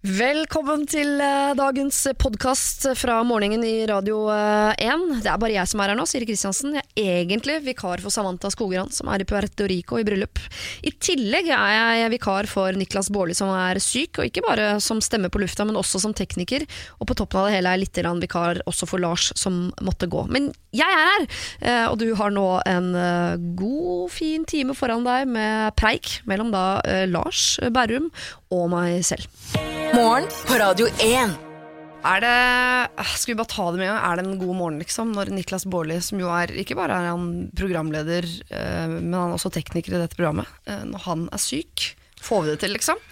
Velkommen til eh, dagens podkast fra morgenen i Radio eh, 1. Det er bare jeg som er her nå, Siri Kristiansen. Jeg er egentlig vikar for Samantha Skogran, som er i Puerto Rico i bryllup. I tillegg er jeg vikar for Niklas Baarli, som er syk, og ikke bare som stemme på lufta, men også som tekniker. Og på toppen av det hele er jeg litt vikar også for Lars, som måtte gå. Men jeg er her, eh, og du har nå en eh, god, fin time foran deg med preik mellom da eh, Lars Berrum og meg selv. Morgen på Radio 1. Er det, øh, skal vi bare ta det med en gang, er det en god morgen liksom Når Niklas Baarli, som jo er ikke bare er han programleder øh, Men han er også tekniker i dette programmet øh, Når han er syk, får vi det til liksom?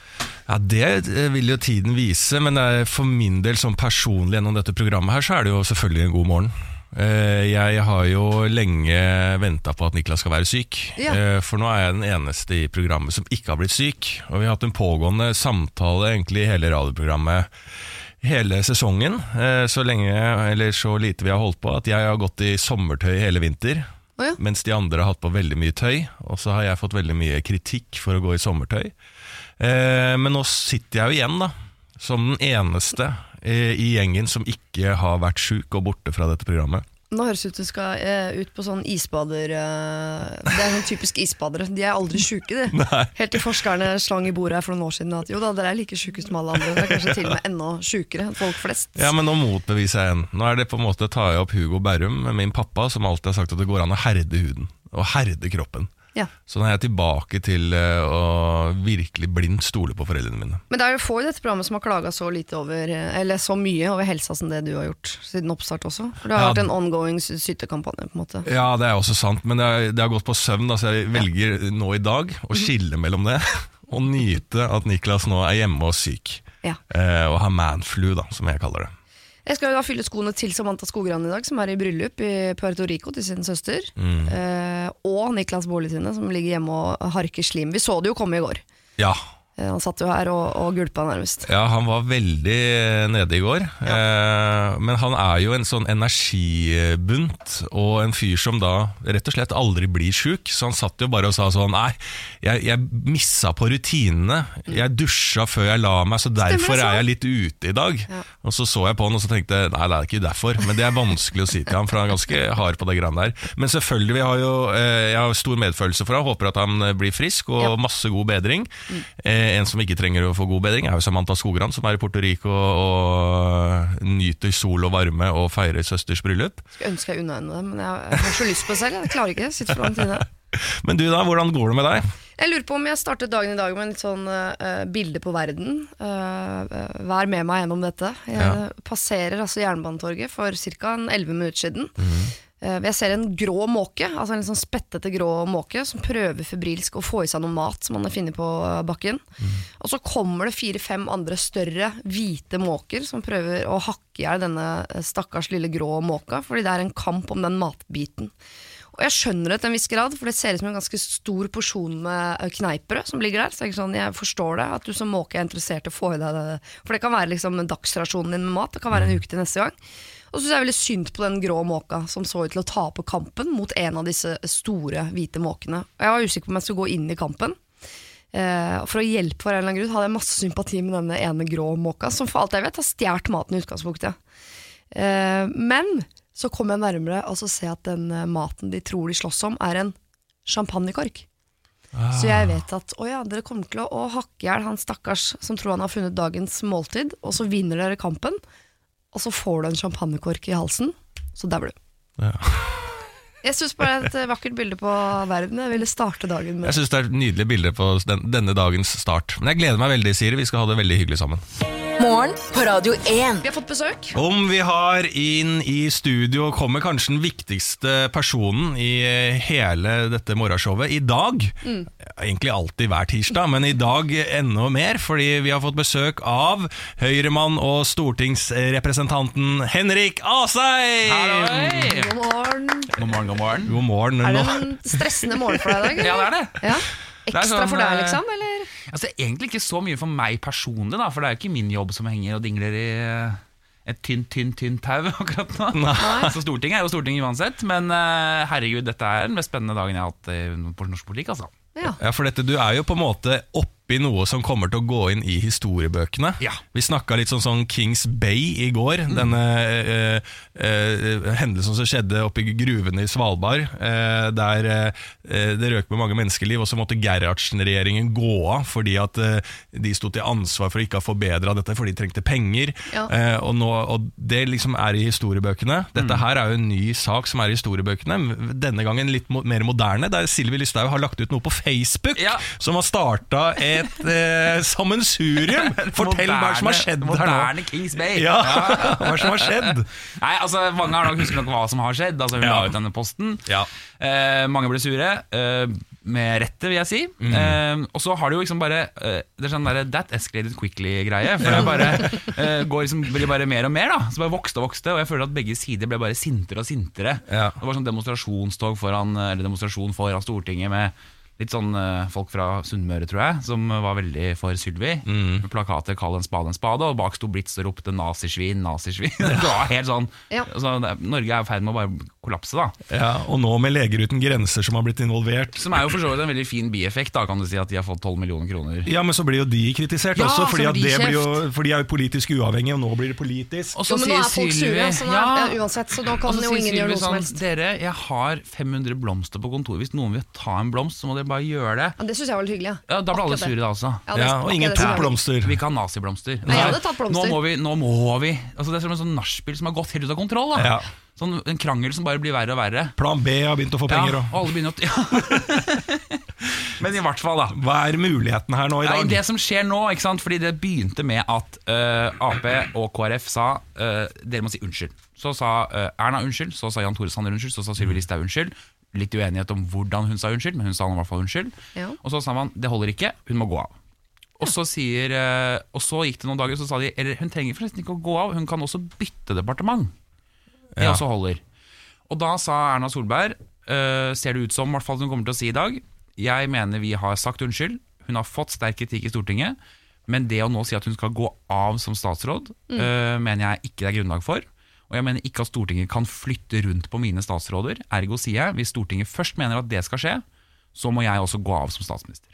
Ja, Det eh, vil jo tiden vise, men for min del sånn personlig gjennom dette programmet her, så er det jo selvfølgelig en god morgen. Eh, Jeg har jo lenge venta på at Niklas skal være syk, Ja. Eh, for nå er jeg den eneste i programmet som ikke har blitt syk. Og vi har hatt en pågående samtale egentlig i hele radioprogrammet hele sesongen, eh, så lenge eller så lite vi har holdt på, at jeg har gått i sommertøy hele vinter. Oh ja. Mens de andre har hatt på veldig mye tøy, og så har jeg fått veldig mye kritikk for å gå i sommertøy. Men nå sitter jeg jo igjen, da, som den eneste i gjengen som ikke har vært sjuk og borte fra dette programmet. Nå høres det ut som du skal øh, ut på sånn isbader øh, Det er sånn typisk isbadere De er aldri syke de Nei. Helt til forskerne slang i bordet her for noen år siden At jo da, dere er like sjuke som alle andre Det er kanskje til og med enda sykere enn folk flest Ja, men nå motbeviser jeg en. Nå er det på en måte tar jeg opp Hugo Berrum, min pappa, som alltid har sagt at det går an å herde huden. Og herde kroppen. Ja. Så nå er jeg tilbake til eh, å virkelig blindt stole på foreldrene mine. Men det er jo få i dette programmet som har klaga så Eller så mye over helsa som det du har gjort siden oppstart også. For det har Ja. vært en ongoing syttekampanje sytekampanje, på en måte. Ja, det er også sant, men det har, det har gått på søvn. så jeg velger nå i dag å skille mellom det og nyte at Niklas nå er hjemme og syk. Ja. Eh, og har manflu, da, som jeg kaller det. Jeg skal jo da fylle skoene til Samantha Skogran i dag, som er i bryllup i Puerto Rico til sin søster. Eh, og Niklas Baarli sine, som ligger hjemme og harker slim. Vi så det jo komme i går. Ja. Eh, han satt jo her og, og gulpa nærmest. ja, han var veldig nede i går. Eh, men han er jo en sånn energibunt, og en fyr som da rett og slett aldri blir sjuk. Så han satt jo bare og sa sånn Nei, jeg, jeg missa på rutinene. Jeg dusja før jeg la meg, så derfor er jeg litt ute i dag. Ja. Og så så jeg på han og så tenkte nei, det er ikke derfor. Men det er vanskelig å si til ham, for han er ganske hard på det greiene der. Men selvfølgelig, vi har jo, eh, jeg har stor medfølelse for ham. Håper at han eh, blir frisk og Ja. Mm. masse god bedring. Eh, en som ikke trenger å få god bedring, er jo Samantha Skogran, som er i Puerto Rico og nyter sol og varme og feirer søsters bryllup. Skulle ønske jeg unna henne det, men jeg, jeg har så lyst på det selv. Jeg klarer ikke, jeg sitter for langt inne. Men du da, hvordan går det med deg? Jeg lurer på om jeg startet dagen i dag med en litt sånn uh, bilde på verden. Eh, vær med meg gjennom dette. Jeg Ja. passerer altså Jernbanetorget for ca. 11 minutter siden. Eh, jeg ser en grå måke, altså en sånn spettete grå måke, som prøver febrilsk å få i seg noe mat som han har funnet på bakken. bakken. Og så kommer det fire-fem andre større hvite måker som prøver å hakke i hjel denne eh, stakkars lille grå måka, fordi det er en kamp om den matbiten. Og jeg skjønner det til en viss grad, for det ser ut som en ganske stor porsjon med eh, kneippbrød som ligger der. Så jeg, sånn, jeg forstår det, at du som måke er interessert i å få i deg det. For det kan være liksom dagsrasjonen din med mat, det kan være en uke til neste gang. Og så synes jeg veldig synd på den grå måka som så ut til å tape kampen mot en av disse store hvite måkene. Og jeg var usikker på om jeg skulle gå inn i kampen. Eh, for å hjelpe for en eller annen grunn hadde jeg masse sympati med denne ene grå måka, som for alt jeg vet har stjålet maten i utgangspunktet. Eh, men så kom jeg nærmere og så ser jeg at den eh, maten de tror de slåss om, er en champagnekork. Så jeg vet at å ja, dere kommer til å, å hakke i hjel han stakkars som tror han har funnet dagens måltid, og så vinner dere kampen, og så får du en champagnekork i halsen, så dauer du. Ja. Jeg syns bare det er et vakkert bilde på verden. Jeg ville starte dagen med Jeg syns det er et nydelig bilde på den, denne dagens start. Men jeg gleder meg veldig, Siri. Vi skal ha det veldig hyggelig sammen. Morgen på Radio 1. Vi har fått besøk. Om vi har inn i studio kommer kanskje den viktigste personen i eh, hele dette morgenshowet i dag. Egentlig alltid hver tirsdag, men i dag enda mer, fordi vi har fått besøk av Høyremann og stortingsrepresentanten Henrik Asheim! God morgen. God morgen, god morgen. God morgen. Er det en stressende morgen for deg i dag? Ja, det er det. Ja. Ekstra sånn, for deg, eh, liksom? Eller? Altså, egentlig ikke så mye for meg personlig, da, for det er jo ikke min jobb som henger og dingler i eh, et tynt, tynt, tynt tau akkurat nå. Så Stortinget er jo Stortinget uansett, men eh, herregud, dette er den mest spennende dagen jeg har hatt i på norsk politikk, altså. Ja. Ja, for dette, Du er jo på en måte oppe i noe som kommer til å gå inn i historiebøkene. Ja. Vi snakka litt sånn, sånn Kings Bay i går. Denne eh, eh, hendelsen som skjedde oppe i gruvene i Svalbard. eh, der eh, det røk med mange menneskeliv, og så måtte Gerhardsen-regjeringen gå av fordi at eh, de sto til ansvar for å ikke ha forbedra dette, fordi de trengte penger. Ja. Eh, og, nå, og det liksom er i historiebøkene. Dette her er jo en ny sak som er i historiebøkene. Denne gangen litt mo mer moderne, der Sylvi Listhaug har lagt ut noe på Facebook Ja. som har starta et eh, sammensurium. Fortell hva som har skjedd her nå. Moderne Kings Bay. Ja, hva som har skjedd? Nei, altså Mange har nok husker nok hva som har skjedd. Altså Hun Ja. la ut denne posten. Ja. Eh, mange ble sure. Eh, med rette, vil jeg si. Mm. Eh, og så har det jo liksom bare eh, Det er sånn der, That escalated quickly-greie. For det bare eh, går liksom, blir bare mer og mer. da Så bare vokste og vokste Og jeg føler at begge sider ble bare sintere og sintere. Ja. Det var sånn demonstrasjonstog foran Eller demonstrasjon foran Stortinget med litt sånn eh, folk fra Sunnmøre, tror jeg, som var veldig for Sylvi. Mm. Med plakater 'Kall en spade en spade', og bak sto Blitz og ropte 'nazisvin', 'nazisvin'. det var helt sånn Ja. altså, Norge er i ferd med å bare kollapse, da. Ja, og nå med Leger uten grenser som har blitt involvert. Som er jo for så vidt en veldig fin bieffekt, da, kan du si, at de har fått 12 millioner kroner. Ja, men så blir jo de kritisert Ja, også, fordi, at de det blir jo, for de er jo politisk uavhengige, og nå blir det politisk. Og så sier Sylvi ja, ja, uansett, så nå kan jo ingen gjøre noe som sånn, helst. Dere, jeg har 500 blomster på kontoret. Hvis noen vil ta en blomst, så må dere bare gjøre det. Ja, det syns jeg var litt hyggelig. Ja, Da ble alle sure da også. Ja, det- Ja, og ingen tok blomster. Vi kan ha naziblomster. Nei, jeg hadde tatt blomster. Nå må vi, nå må vi altså Det er som en sånn nachspiel som har gått helt ut av kontroll. Da. Ja. Sånn En krangel som bare blir verre og verre. Plan B har begynt å få penger. ja, Og. og alle begynner å ja. Men i hvert fall, da. Hva er muligheten her nå i Nei, dag? det som skjer nå, ikke sant? Fordi det begynte med at uh, Ap og KrF sa uh, dere må si unnskyld. Så sa uh, Erna unnskyld, så sa Jan Tore Sanner unnskyld, så sa Sylvi Listhaug unnskyld. Litt uenighet om hvordan hun sa unnskyld, men hun sa i hvert fall unnskyld. Ja. Og så sa man det holder ikke, hun må gå av. Og så, sier, eh, og så gikk det noen dager, så sa de eller, hun trenger forresten ikke å gå av, hun kan også bytte departement. Det Ja. også holder. Og da sa Erna Solberg, eh, ser det ut som, i hvert fall hun kommer til å si i dag, jeg mener vi har sagt unnskyld, hun har fått sterk kritikk i Stortinget, men det å nå si at hun skal gå av som statsråd, mm. mener jeg ikke det er grunnlag for. Og jeg mener ikke at Stortinget kan flytte rundt på mine statsråder. Ergo sier jeg, hvis Stortinget først mener at det skal skje, så må jeg også gå av som statsminister.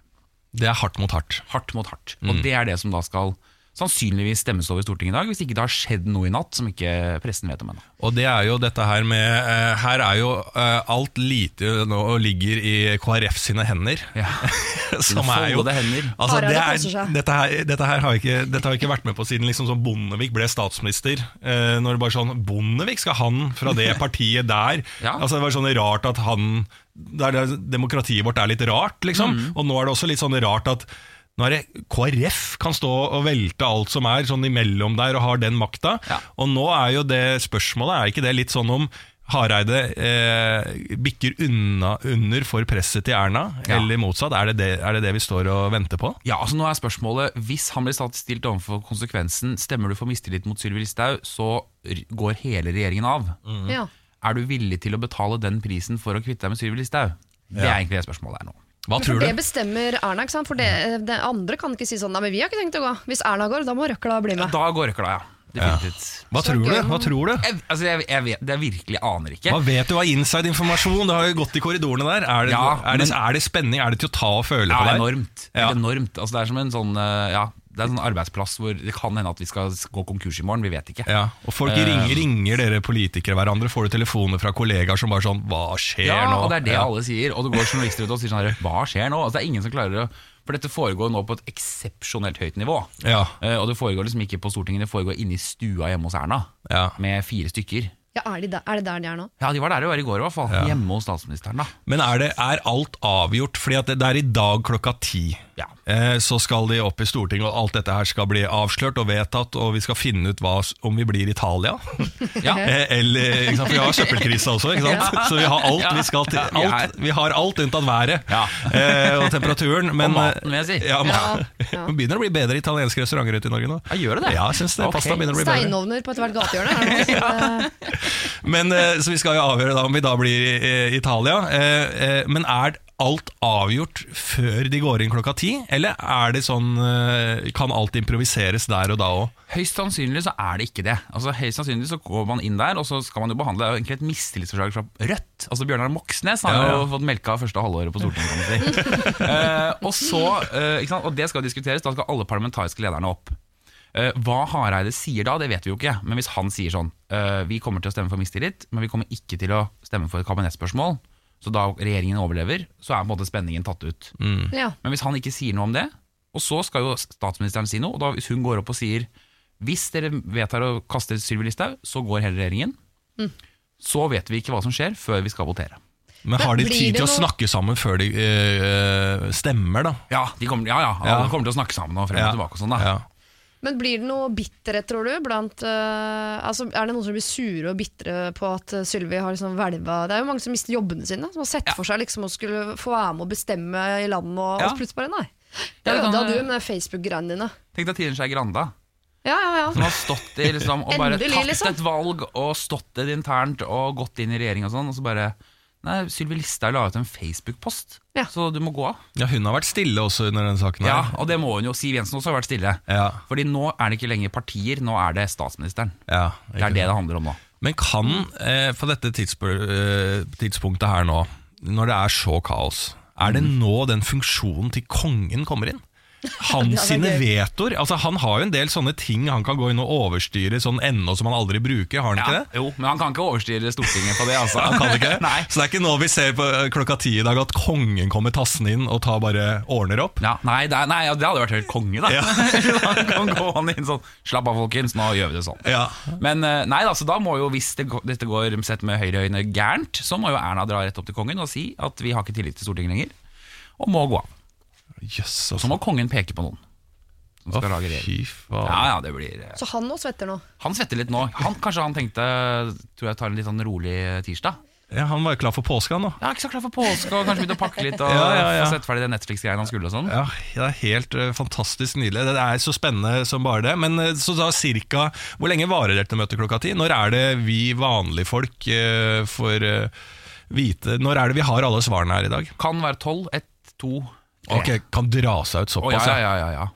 Det er hardt mot hardt. Hardt mot hardt. Og det er det som da skal sannsynligvis stemmes over i Stortinget i dag, hvis ikke det har skjedd noe i natt som ikke pressen vet om ennå. Og det er jo dette her med eh, Her er jo eh, alt lite nå ligger i KrF sine hender. Ja. Som er jo hender. altså, det er, dette, her, dette her har ikke, dette har ikke vært med på siden liksom sånn Bondevik ble statsminister. Eh, når det bare sånn Bondevik, skal han fra det partiet der? Ja. Altså Det var sånn rart at han der Demokratiet vårt er litt rart, liksom. Mm. Og nå er det også litt sånn rart at nå er det KrF kan stå og velte alt som er sånn imellom der og har den makta. Ja. Og nå er jo det spørsmålet Er ikke det litt sånn om Hareide eh, bikker unna under for presset til Erna, Ja. eller motsatt? Er det det, er det det vi står og venter på? Ja, altså nå er spørsmålet Hvis han blir stilt overfor konsekvensen Stemmer du for mistillit mot Sylvi Listhaug, så går hele regjeringen av. Ja. Er du villig til å betale den prisen for å kvitte deg med Sylvi Listhaug? Det er egentlig det spørsmålet er nå. Hva For du? det bestemmer Erna, ikke sant? For det, det andre kan ikke si sånn Nei, men vi har ikke tenkt å gå. Hvis Erna går, da må røkla bli med. Da går røkla, ja. Definitivt. Hva Så tror du? Hva tror du? Jeg, altså, jeg, jeg vet, det virkelig aner ikke. Hva vet du av inside-informasjon? Det har jo gått i korridorene der. Er det, Ja, er det, men- er det spenning? Er det til å ta og føle Ja, på deg? enormt. Ja. er enormt. Altså, det er som en sånn eh, Ja, det er en sånn arbeidsplass hvor det kan hende at vi skal gå konkurs i morgen. Vi vet ikke. Ja, og folk Eh. ringer, ringer dere politikere hverandre? Får du telefoner fra kollegaer som bare sånn Hva skjer Ja, nå? og det er det Ja. alle sier. Og det går journalister ut og sier sånn her, Hva skjer nå? Altså, det er ingen som klarer å For dette foregår nå på et eksepsjonelt høyt nivå. Ja, Eh, og det foregår liksom ikke på Stortinget, det foregår inne i stua hjemme hos Erna. ja. Med fire stykker. Ja, er, de der, er det der de er nå? Ja, de var der jo i går i hvert fall. Hjemme hos statsministeren, da. Men er, det, er alt avgjort? Fordi at det, det er i dag klokka ti. Ja. Eh, så skal de opp i Stortinget, og alt dette her skal bli avslørt og vedtatt, og vi skal finne ut hva, om vi blir Italia. Ja. Eh, Eller, ikke sant? For vi har søppelkrise også, ikke sant? så vi har alt vi skal til. Ja, vi Alt, vi har alt unntatt været Ja. eh, og temperaturen. Men, Og maten, vil jeg si. Ja, ma- Ja, ja. Det begynner å bli bedre italienske restauranter ute i Norge nå. Ja, gjør det det? Ja, jeg synes det. Okay. Pasta begynner å bli bedre. Steinovner på ethvert gatehjørne? Men, eh, så vi skal jo avgjøre da om vi da blir i Italia. Eh, eh, Men er, alt avgjort før de går inn klokka ti? Eller er det sånn kan alt improviseres der og da òg? Høyst sannsynlig så er det ikke det. Altså Høyst sannsynlig så går man inn der, og så skal man jo behandle det er jo egentlig et mistillitsforslag fra Rødt. Altså Bjørnar Moxnes har Ja, ja. jo fått melka første halvåret på Stortinget, kan man si. Eh, og så, eh, ikke sant? Og det skal diskuteres, da skal alle parlamentariske lederne opp. Eh, hva Hareide sier da, det vet vi jo ikke. Men hvis han sier sånn eh, Vi kommer til å stemme for mistillit, men vi kommer ikke til å stemme for et kabinettspørsmål, så da regjeringen overlever, så er på en måte spenningen tatt ut. Ja. Men hvis han ikke sier noe om det, og så skal jo statsministeren si noe, og da hvis hun går opp og sier hvis dere vedtar å kaste Sylvi Listhaug, så går hele regjeringen. Så vet vi ikke hva som skjer før vi skal votere. Men har de tid til å snakke sammen før de øh, stemmer, da? Ja, de kommer, ja, ja, Ja. alle kommer til å snakke sammen og frem og tilbake og sånn da. Ja. Men blir det noe bitterhet, tror du? Blant, uh, altså, er det noen som blir sure og bitre på at eh, Sylvi har liksom hvelva Det er jo mange som mister jobbene sine, som har sett for seg liksom å skulle få være med å bestemme i landet, og, Ja. og plutselig bare nei. Det ødela du med Facebook-greiene dine. Tenk deg Trine Skei Granda, Ja, ja, ja. som har stått i liksom, og bare Endelig, tatt liksom. et valg og stått det internt og gått inn i regjering og sånn, og så bare Nei, Sylvi Listhaug la ut en Facebook-post, Ja. så du må gå av. ja, hun har vært stille også under den saken Ja, og det må hun jo. Siv Jensen også har vært stille. Ja, Fordi nå er det ikke lenger partier, nå er det statsministeren. ja, Det er det det handler om nå. Men kan, eh, på dette eh, tidspunktet her nå, når det er så kaos, er det Mm. nå den funksjonen til kongen kommer inn? Han sine vetoer altså Han har jo en del sånne ting han kan gå inn og overstyre sånn ennå som han aldri bruker, har han ikke det? Jo, men han kan ikke overstyre Stortinget på det, altså. Han kan ikke det? Nei. Så det er ikke nå vi ser på eh, klokka ti i dag at kongen kommer tassende inn og tar bare ordner opp? Ja, nei, det, nei, det hadde vært helt konge, da. Ja. han kan gå han inn sånn Slapp av, folkens, nå gjør vi det sånn. Ja. Men eh, nei, da, så da må jo, hvis det, dette går sett med høyreøyne gærent, så må jo Erna dra rett opp til kongen og si at vi har ikke tillit til Stortinget lenger, og må gå av. Så altså. må kongen peke på noen som Å, skal lage regjering. fy faen. Ja, ja, det blir eh, Så han nå svetter nå. Han svetter litt nå. Han, kanskje han tenkte Tror jeg tar en litt sånn rolig tirsdag. Ja, han var jo klar for påske, han nå. Ja, ikke så klar for påske, og kanskje begynne å pakke litt og Ja, ja, ja. få sette ferdig det Netflix-greiene han skulle og sånn. Ja, det er helt eh, fantastisk nydelig. Det er så spennende som bare det. Men eh, så da cirka Hvor lenge varer dette møtet klokka ti? Når er det vi vanlige folk eh, får eh, vite Når er det vi har alle svarene her i dag? Kan være tolv, ett, to. Ok, Kan dra seg ut Å, ja, såpass, ja, ja, ja, ja.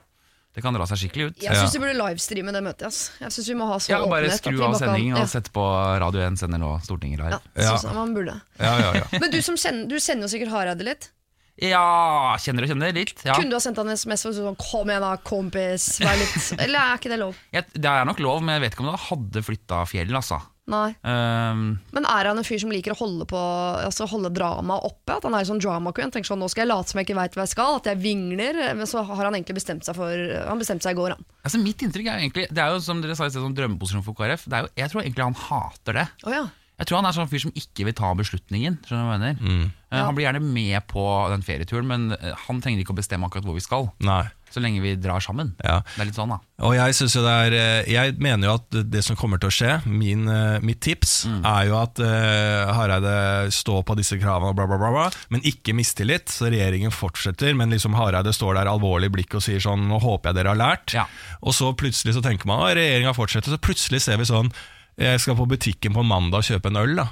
Det kan dra seg skikkelig ut. Jeg syns vi burde livestreame det møtet. Ass. Jeg synes vi må ha så Ja, og Bare åpenhet at skru vi av bare kan- sendingen ja. og sette på Radio 1 sender nå Stortinget Ja, live. Ja. synes man burde. Ja, ja, ja. Men du som sender, du kjenner jo sikkert Hareide litt. Ja, kjenner og kjenner litt? Ja. Kunne du ha sendt han en SMS og sånn 'kom igjen da, kompis', vær litt Eller er ikke det lov? Jeg, det er nok lov, men jeg vet ikke om det hadde flytta fjell, altså. Nei. Ehm, Men er han en fyr som liker å holde på Altså holde dramaet oppe? At han er sånn drama queen? Tenker sånn, Nå skal jeg late som jeg ikke veit hva jeg skal, at jeg vingler. Men så har han egentlig bestemt seg for Han bestemte seg i går, han. altså Mitt inntrykk er jo egentlig Det er jo som dere sa i sted, sånn drømmeposisjon for KrF. Det er jo, jeg tror egentlig han hater det. Oh, ja. Jeg tror han er sånn fyr som ikke vil ta beslutningen. Skjønner du hva jeg mener? Eh, Han blir gjerne med på den ferieturen, men eh, han trenger ikke å bestemme akkurat hvor vi skal. Nei. Så lenge vi drar sammen. Ja. Det er litt sånn, da. Og jeg, synes jo det er, eh, jeg mener jo at det som kommer til å skje, min, eh, mitt tips, er jo at uh, Hareide står på disse kravene, bla, bla, bla, bla, men ikke mistillit. Så regjeringen fortsetter, men liksom Hareide står der alvorlig i blikk og sier sånn Nå håper jeg dere har lært. Ja. Og så plutselig så tenker man at regjeringa fortsetter, så plutselig ser vi sånn Jeg skal på butikken på mandag og kjøpe en øl, da.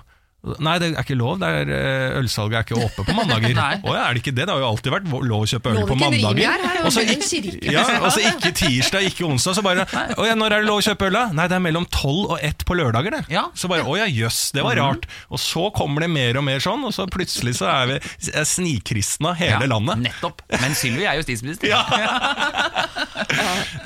Nei, det er ikke lov. Er, eh, ølsalget er ikke åpent på mandager. Å ja, er det ikke det? Det har jo alltid vært lov å kjøpe øl på mandager. her, her er Og så ikke- ja, ikke tirsdag, ikke onsdag. Så bare Å ja, når er det lov å kjøpe øl, da? Nei, det er mellom tolv og ett på lørdager, det. Ja. Så bare å ja, jøss, det var rart. Og så kommer det mer og mer sånn, og så plutselig så er vi snikristna hele Ja, landet. Nettopp. Men Sylvi er justisminister. Ja.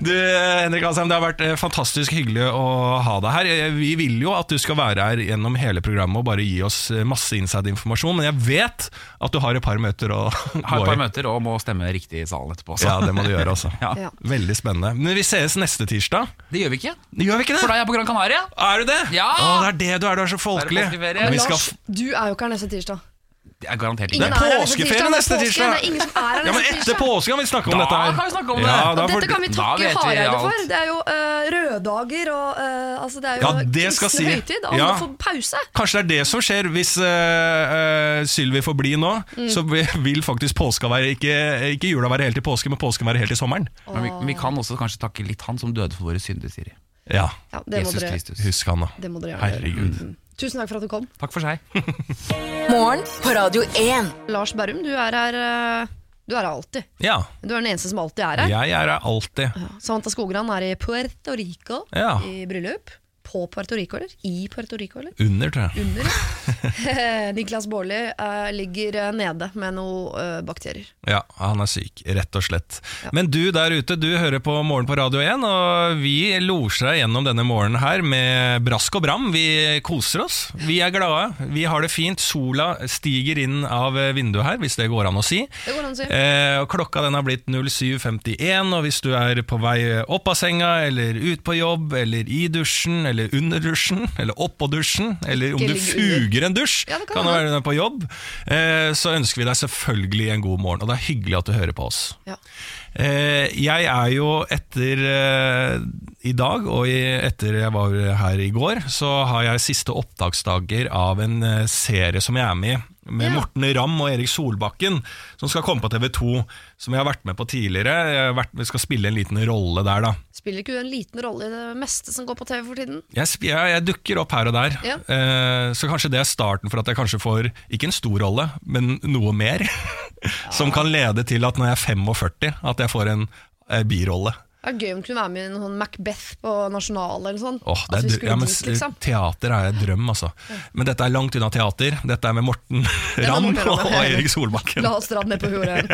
Du, Henrik Asheim, det har vært eh, fantastisk hyggelig å ha deg her. Vi vil jo at du skal være her gjennom hele programmet og bare gi oss eh, masse inside-informasjon, men jeg vet at du har et par møter å Har et par møter og må stemme riktig i salen etterpå. Så. Ja, det må du gjøre, også. Ja. Veldig spennende. Men vi sees neste tirsdag. Det gjør vi ikke. Gjør vi ikke det? For da er jeg på Gran Canaria. Er du det? Ja! Å, det er det du er, du er så folkelig. Er du er jo ikke her neste tirsdag. Det er garantert Ingen Det ikke. er her påskeferie er neste påske, tirsdag. Det er ingen som er her Ja, men neste etter tirsdag. påske kan vi snakke om Da dette her. kan vi snakke om det. Ja, da får- dette kan vi Da takke vet vi Hareide alt. for. Det er jo uh, røddager og uh, altså Det er jo Ja, det skal kristne si- høytid. Alle Ja. får pause. Kanskje det er det som skjer hvis uh, Sylvi får bli nå. Mm. Så vil faktisk påska være ikke, ikke jula være helt i påske, men påsken være helt i sommeren. Men vi, vi kan også kanskje takke litt han som døde for våre synder, Siri. Ja, Ja, det må Jesus dere, Kristus. husk han da. det må dere gjøre. Herregud. Tusen takk for at du kom. Takk for seg. Morgen på Radio 1. Lars Berrum, du er her eh, Du er her alltid. Ja, Du er den eneste som alltid er her. jeg er her alltid. Samantha Skogran er i Puerto Rico Ja. i bryllup. På Puerto Rico, eller? I Puerto Rico, eller? Under, tror jeg. Under. ja. Niklas Baarli uh, ligger eh, nede med noen uh, bakterier. Ja, han er syk, rett og slett. Men du der ute, du hører på Morgen på Radio 1, og vi losjer deg gjennom denne morgenen her med brask og bram. Vi koser oss, vi er glade, vi har det fint. Sola stiger inn av vinduet her, hvis det går an å si. Det går an å si. Eh, klokka den har blitt 07.51, og hvis du er på vei opp av senga, eller ut på jobb, eller i dusjen, eller under dusjen, eller oppå dusjen, eller om du fuger en dusj, Ja, kan kan være på jobb, eh, så ønsker vi deg selvfølgelig en god morgen, og det er hyggelig at du hører på oss. Ja. Eh, jeg er jo etter eh, i dag, og i, etter jeg var her i går, så har jeg siste opptaksdager av en serie som jeg er med i, med Ja. Morten Ramm og Erik Solbakken, som skal komme på TV2, som jeg har vært med på tidligere. Vært, jeg skal spille en liten rolle der, da. Spiller ikke du en liten rolle i det meste som går på TV for tiden? Jeg, jeg, jeg dukker opp her og der, Ja. eh, så kanskje det er starten for at jeg kanskje får, ikke en stor rolle, men noe mer, som kan lede til at når jeg er 45, at jeg får en eh, birolle. Det er gøy om du kunne være med i en sånn Macbeth på Nasjonal eller sånn. Det er, ja, men, dit, liksom. Teater er en drøm, altså. Men dette er langt unna teater. Dette er med Morten Ramm og, og. Erik Solbakken. La oss dra den ned på jordet.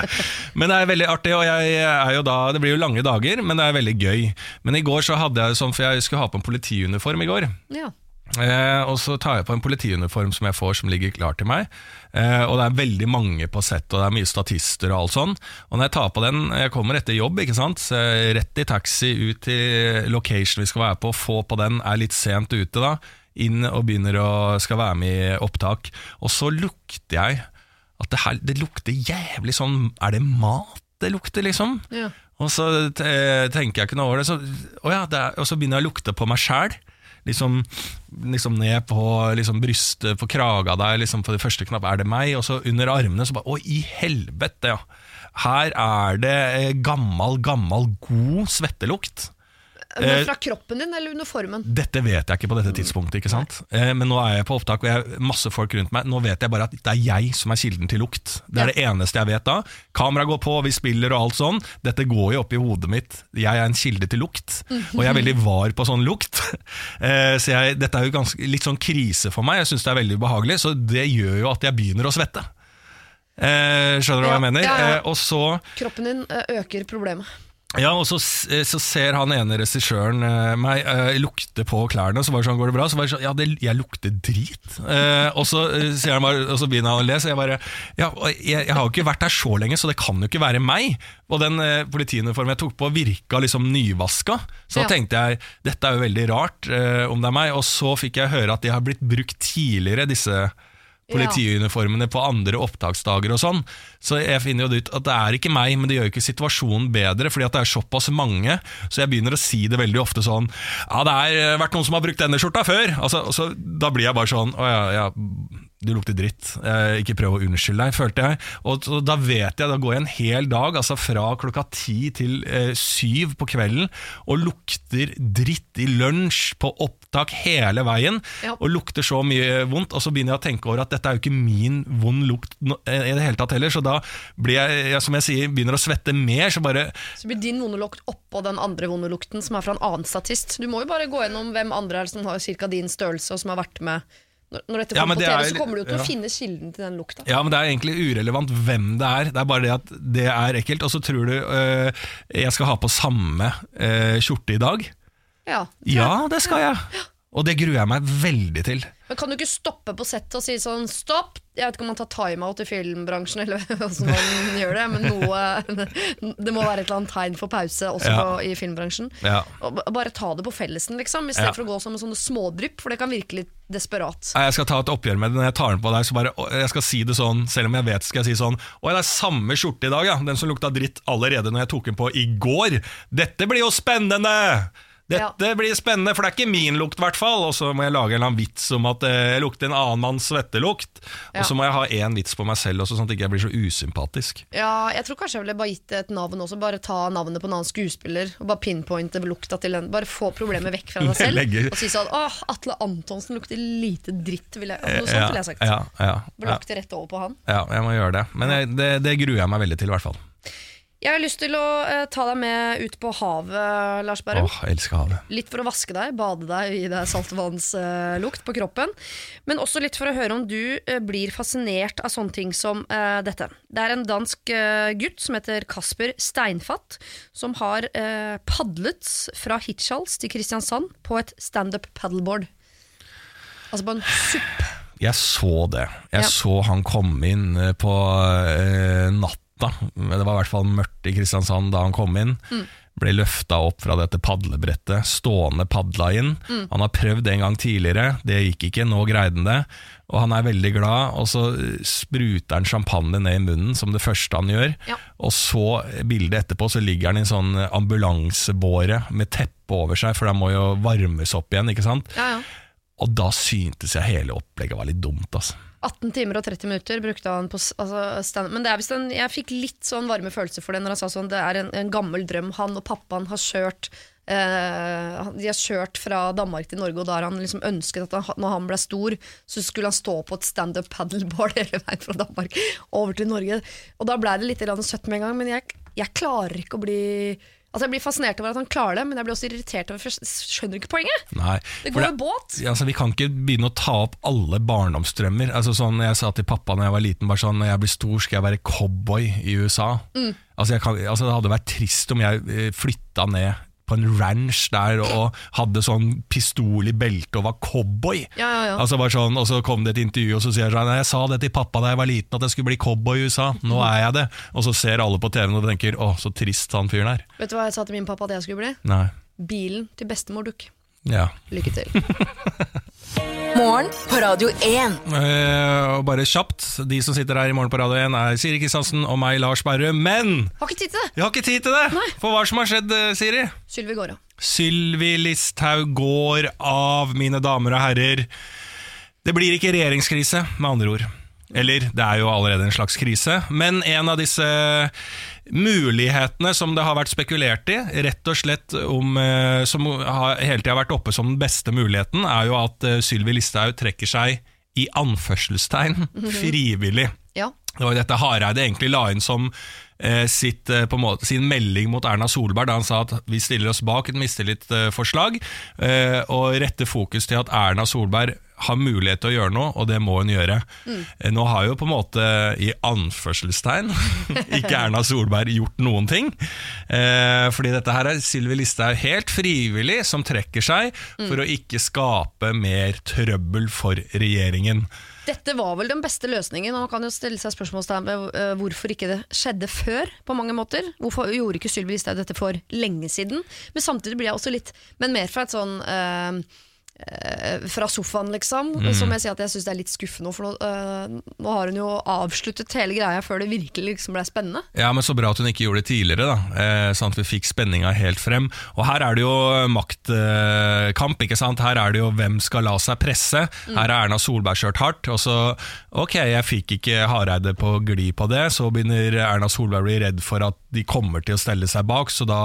Men det er veldig artig, og jeg er jo da, det blir jo lange dager, men det er veldig gøy. Men i går så hadde jeg det sånn, for jeg skulle ha på en politiuniform i går. Ja. Eh, og så tar jeg på en politiuniform som jeg får som ligger klar til meg. Eh, og det er veldig mange på sett, og det er mye statister og alt sånn. Og når jeg tar på den, jeg kommer etter jobb, ikke sant. Så rett i taxi ut til location vi skal være på, få på den, er litt sent ute da. Inn og begynner å skal være med i opptak. Og så lukter jeg at det her, det lukter jævlig sånn Er det mat det lukter, liksom? Ja. Og så tenker jeg ikke noe over det, så, å ja, det er, og så begynner jeg å lukte på meg sjæl. Liksom, liksom ned på liksom brystet, på kraga der, liksom på det første knapp, er det meg? Og så under armene, så bare Å, i helvete, ja. Her er det gammel, gammal, gammal, god svettelukt. Men Eh, fra kroppen din eller uniformen? Dette vet jeg ikke på dette tidspunktet, ikke sant? Eh, men nå er jeg på opptak, og jeg har masse folk rundt meg. Nå vet jeg bare at det er jeg som er kilden til lukt. Det er det eneste jeg vet da. Kamera går på, vi spiller og alt sånn. Dette går jo opp i hodet mitt. Jeg er en kilde til lukt, og jeg er veldig var på sånn lukt. Eh, så jeg, dette er jo ganske, litt sånn krise for meg. Jeg syns det er veldig ubehagelig, så det gjør jo at jeg begynner å svette. Skjønner du hva jeg mener? og så Kroppen din øker problemet. Ja, og så, så ser han ene regissøren eh, meg eh, lukte på klærne, så var det sånn, går det bra? Så var det sånn, ja, det, jeg lukter drit. Eh, og, så, eh, sier han bare, og så begynner han å le, så jeg bare, ja, jeg, jeg har jo ikke vært her så lenge, så det kan jo ikke være meg. Og den eh, politiuniformen jeg tok på virka liksom nyvaska, så Ja. da tenkte jeg, dette er jo veldig rart eh, om det er meg, og så fikk jeg høre at de har blitt brukt tidligere, disse politiuniformene på andre opptaksdager og sånn. Så jeg finner jo det ut at det er ikke meg, men det gjør jo ikke situasjonen bedre, fordi at det er såpass mange, så jeg begynner å si det veldig ofte sånn Ja, det har eh, vært noen som har brukt denne skjorta før! Altså, så, da blir jeg bare sånn Å ja, ja, du lukter dritt. Eh, ikke prøv å unnskylde deg, følte jeg. Og og, da vet jeg, da går jeg en hel dag, altså fra klokka ti til eh, syv på kvelden, og lukter dritt i lunsj, på opptak hele veien, Ja. og lukter så mye vondt, og så begynner jeg å tenke over at dette er jo ikke min vond lukt no- eh, i det hele tatt heller, så da blir jeg, jeg, som jeg sier, begynner å svette mer, så bare Så blir din vonde lukt oppå den andre vonde lukten som er fra en annen statist. Du må jo bare gå gjennom hvem andre er som har ca. din størrelse, og som har vært med Når, dette Ja, kommer men på TV, er- så kommer du jo til ja. å finne kilden til den lukta. Ja, men det er egentlig urelevant hvem det er. Det er bare det at det er ekkelt. Og så tror du øh, jeg skal ha på samme øh, skjorte i dag. Ja. Ja, det skal jeg. Og det gruer jeg meg veldig til. Men kan du ikke stoppe på settet og si sånn stopp? Jeg vet ikke om man tar timeout i filmbransjen, eller hvordan man gjør det, men noe Det må være et eller annet tegn for pause også Ja. på, i filmbransjen. Ja. Og bare ta det på fellesen, liksom, i stedet Ja. for å gå som en sånn smådrypp, for det kan virke litt desperat. Jeg skal ta et oppgjør med det når jeg tar den på deg. Så bare, jeg skal si det sånn, Selv om jeg vet skal jeg si sånn Å, det er samme skjorte i dag, ja. Den som lukta dritt allerede når jeg tok den på i går. Dette blir jo spennende! Dette blir spennende, for det er ikke min lukt, i hvert fall. Og så må jeg lage en eller annen vits om at eh, jeg lukter en annen manns svettelukt. Ja. Og så må jeg ha én vits på meg selv også, sånn at jeg ikke blir så usympatisk. Ja, jeg tror kanskje jeg ville bare gitt det et navn også. Bare ta navnet på en annen skuespiller og bare pinpointe lukta til den. Bare få problemet vekk fra deg selv. Og si sånn Åh, Atle Antonsen lukter lite dritt. Vil jeg, noe sånt ville jeg sagt. Ja, ja, ja, lagt det rett over på han. ja, jeg må gjøre det. Men jeg, det, det gruer jeg meg veldig til, i hvert fall. Jeg har lyst til å eh, ta deg med ut på havet, Lars Berrum. Åh, jeg elsker havet. Litt for å vaske deg, bade deg i det saltvannslukt på kroppen. Men også litt for å høre om du eh, blir fascinert av sånne ting som eh, dette. Det er en dansk eh, gutt som heter Kasper Steinfatt, som har eh, padlet fra Hirtshals til Kristiansand på et standup paddleboard. Altså på en supp. Jeg så det. Jeg Ja. så han komme inn eh, på eh, natta. Det var i hvert fall mørkt i Kristiansand da han kom inn. Mm. Ble løfta opp fra dette padlebrettet, stående padla inn. Mm. Han har prøvd en gang tidligere, det gikk ikke, nå greide han det. Og han er veldig glad, og så eh, spruter han champagne ned i munnen som det første han gjør. Ja. Og så, eh, bildet etterpå, så ligger han i en sånn ambulansebåre med teppe over seg, for den må jo varmes opp igjen, ikke sant? Ja, ja. Og da syntes jeg hele opplegget var litt dumt, altså. 18 timer og 30 minutter brukte han på altså, standup. Men det er en, jeg fikk litt sånn varme følelser for det når han sa sånn Det er en, en gammel drøm. Han og pappaen har kjørt eh, De har kjørt fra Danmark til Norge, og da har han liksom ønsket at han, når han ble stor, så skulle han stå på et standup paddleboard hele veien fra Danmark over til Norge. Og da ble det litt søtt med en gang, men jeg, jeg klarer ikke å bli Altså Jeg blir fascinert over at han klarer det, men jeg blir også irritert over for jeg skjønner ikke poenget. Nei, Det går jo båt. altså, Vi kan ikke begynne å ta opp alle barndomsdrømmer. Altså, sånn, jeg sa til pappa når jeg var liten, bare sånn, når jeg blir stor skal jeg være cowboy i USA. Mm. Altså, kan, altså, det hadde vært trist om jeg eh, flytta ned på en ranch der og hadde sånn pistol i beltet og var cowboy. Ja, ja, ja. Altså bare sånn, Og så kom det et intervju, og så sier jeg sånn Jeg sa det til pappa da jeg var liten, at jeg skulle bli cowboy i USA. Nå er jeg det. Og så ser alle på TV-en og tenker Å, så trist han fyren er. Vet du hva jeg sa til min pappa at jeg skulle bli? Nei. Bilen til bestemor Duck. Ja. Lykke til. Morgen på Radio 1. Eh, og bare kjapt, de som sitter her i morgen på Radio 1 er Siri Kristiansen og meg, Lars Berrum. Men Har ikke tid til det! vi har ikke tid til det! Nei. For hva som har skjedd, eh, Siri? Sylvi går av. Sylvi Listhaug går av, mine damer og herrer. Det blir ikke regjeringskrise, med andre ord. Eller, det er jo allerede en slags krise, men en av disse mulighetene som det har vært spekulert i, rett og slett om, eh, som har hele tida vært oppe som den beste muligheten, er jo at eh, Sylvi Listhaug trekker seg i anførselstegn frivillig. Ja. Det var jo dette Hareide egentlig la inn som eh, sitt, på måte, sin melding mot Erna Solberg da han sa at vi stiller oss bak et mistillitsforslag, eh, og retter fokus til at Erna Solberg har mulighet til å gjøre noe, og det må hun gjøre. Mm. Nå har jo på en måte, i anførselstegn, ikke Erna Solberg gjort noen ting. Eh, fordi dette her er Sylvi Listhaug helt frivillig som trekker seg for å ikke skape mer trøbbel for regjeringen. Dette var vel den beste løsningen, og man kan jo stille seg spørsmålstegn ved eh, hvorfor ikke det skjedde før, på mange måter. Hvorfor gjorde ikke Sylvi Listhaug dette for lenge siden? Men samtidig blir jeg også litt Men mer fra et sånn eh, eh, fra sofaen, liksom. Så må jeg si at jeg syns det er litt skuffende, for nå, uh, nå har hun jo avsluttet hele greia før det virkelig liksom ble spennende. Ja, men Så bra at hun ikke gjorde det tidligere, da eh, sånn at vi fikk spenninga helt frem. Og Her er det jo maktkamp. ikke sant? Her er det jo hvem skal la seg presse. Her er Erna Solberg kjørt hardt. Og så, ok, jeg fikk ikke Hareide på glid på det. Så begynner Erna Solberg å bli redd for at de kommer til å stelle seg bak, så da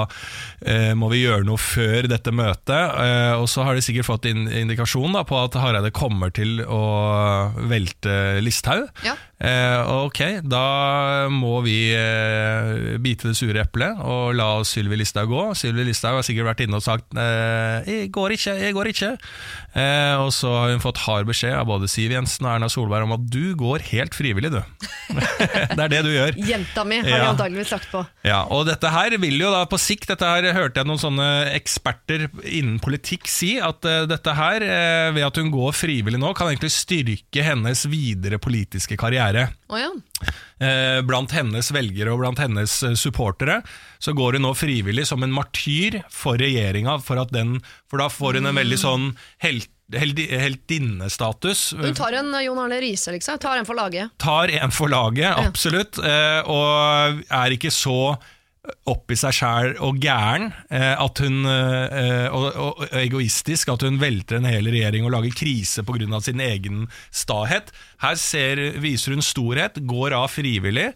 eh, må vi gjøre noe før dette møtet. Eh, og så har de sikkert fått in indikasjon da, på at Hareide kommer til å velte Listhaug. Ja. Eh, ok, da må vi eh, bite det sure eplet og la Sylvi Listhaug gå. Sylvi Listhaug har sikkert vært inne og sagt eh, 'jeg går ikke, jeg går ikke'. Eh, og så har hun fått hard beskjed av både Siv Jensen og Erna Solberg om at du går helt frivillig, du. det er det du gjør. Jenta mi har de Ja. antageligvis lagt på. Ja, og dette her vil jo da på sikt, dette her hørte jeg noen sånne eksperter innen politikk si, at dette her, ved at hun går frivillig nå, kan egentlig styrke hennes videre politiske karriere. Å ja. Eh, blant hennes velgere og blant hennes eh, supportere, så går hun nå frivillig som en martyr for regjeringa, for, for da får hun en veldig sånn helt, heltinnestatus. Hun tar en eh, Jon Arne Riise, liksom. Tar en for laget. tar en for laget, absolutt, Ja. og er ikke så opp i seg sjæl og gæren, eh, at hun, eh, og, og, og egoistisk, at hun velter en hel regjering og lager krise pga. sin egen stahet. Her ser, viser hun storhet, går av frivillig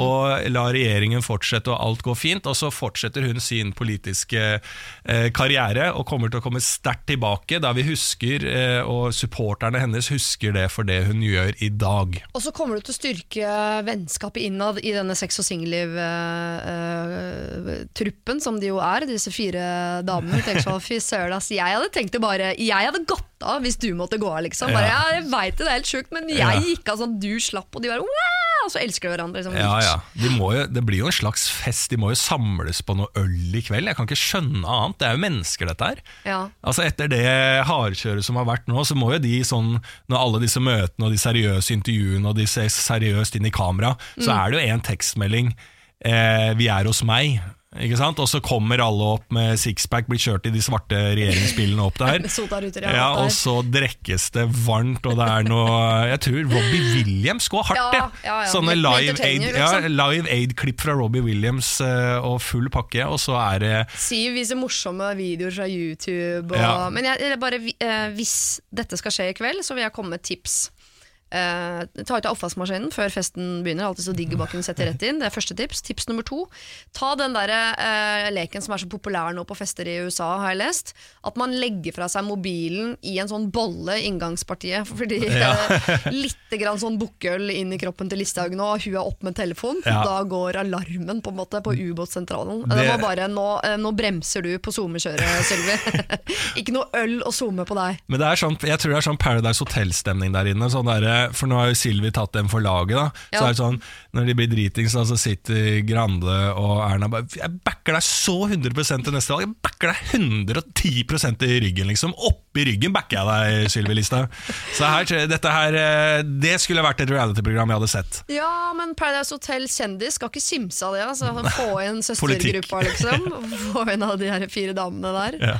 og lar regjeringen fortsette, og alt går fint. Og så fortsetter hun sin politiske eh, karriere og kommer til å komme sterkt tilbake, da vi husker, eh, og supporterne hennes husker det for det hun gjør i dag. Og så kommer du til å styrke vennskapet innad i denne sex og singelliv-truppen, som de jo er, disse fire damene. Tenker sånn, fy søren, ass. Jeg hadde tenkt det bare Jeg hadde gått av hvis du måtte gå av, liksom. Bare, ja, jeg veit det, det er helt sjukt, men jeg Ja. gikk av sånn, du slapp, og de bare wow! Og så elsker de hverandre. Liksom. Ja, ja. De jo, det blir jo en slags fest, de må jo samles på noe øl i kveld. Jeg kan ikke skjønne annet. Det er jo mennesker, dette her. Ja. Altså Etter det hardkjøret som har vært nå, så må jo de sånn Når alle disse møtene og de seriøse intervjuene og de ser seriøst inn i kamera, så er det jo en tekstmelding eh, 'Vi er hos meg'. Ikke sant? Og så kommer alle opp med sixpack, blir kjørt i de svarte regjeringsbilene opp der. Ja, og så drekkes det varmt, og det er noe Jeg tror Robbie Williams går hardt, Ja, ja, ja. Sånne aid, liksom. live aid-klipp fra Robbie Williams eh, og full pakke, og så er det Siv viser morsomme videoer fra YouTube. Og. Men jeg, jeg bare, eh, hvis dette skal skje i kveld, så vil jeg komme med tips. Eh, ta ut av oppvaskmaskinen før festen begynner. Alltid så digg bakken setter rett inn. Det er første tips. Tips nummer to. Ta den der eh, leken som er så populær nå på fester i USA, har jeg lest. At man legger fra seg mobilen i en sånn bolle i inngangspartiet. Fordi Ja. eh, litt grann sånn bukkøl inn i kroppen til Listhaug nå, hun er opp med telefon. Ja. Da går alarmen på en måte på ubåtsentralen. Det... Det- må bare, nå, eh, nå bremser du på SoMe-kjøret, Sylvi. Ikke noe øl og SoMe på deg. Men det er sånn, jeg tror det er sånn Paradise Hotel-stemning der inne. Sånn der, for nå har jo Silvi tatt dem for laget. Da. Så er det sånn, Når de blir dritings, så sitter Grande og Erna bare Jeg backer deg så 100 til neste valg. Jeg backer deg 110% i ryggen, liksom. Oppi ryggen backer jeg deg, Sylvi Listhaug. Så her, dette her eh, Det skulle vært et reality-program jeg hadde sett. Ja, men Paradise Hotel kjendis skal ikke kimse av det. Altså. Få inn søstergruppa, liksom. Få inn av de her fire damene der. Ja.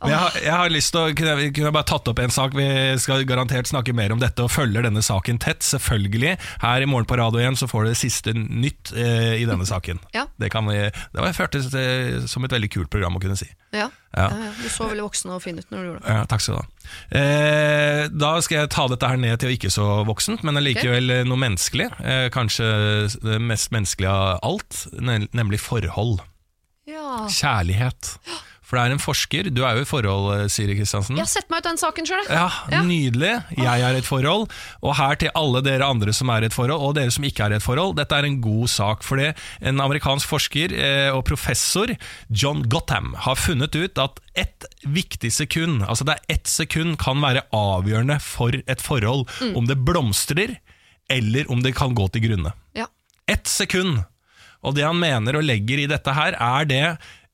Jeg, har, jeg har lyst til å kunne, jeg- kunne jeg bare tatt opp en sak. Vi skal garantert snakke mer om dette og følger denne saken tett, selvfølgelig. Her i Morgen på Radio 1 så får du det siste nytt eh, i denne saken. Ja. Det, kan vi, det var føltes eh, som et veldig kult program å kunne si. Ja. Ja. Ja, ja. Du så veldig voksen og fin ut når du gjorde det. Ja, takk skal du ha. Eh, da skal jeg ta dette her ned til ikke så voksent, men allikevel okay. noe menneskelig. Eh, kanskje det mest menneskelige av alt, nemlig forhold. Ja. Kjærlighet. For det er en forsker, du er jo i forhold, eh, Siri Kristiansen. Jeg har sett meg ut den saken sjøl. Ja, Ja. Nydelig. Jeg er i et forhold. Og her til alle dere andre som er i et forhold, og dere som ikke er i et forhold, dette er en god sak. For det en amerikansk forsker eh, og professor, John Gotham, har funnet ut at ett viktig sekund, altså det er ett sekund, kan være avgjørende for et forhold. Om det blomstrer, eller om det kan gå til grunne. Ja. Ett sekund. Og det han mener og legger i dette her, er det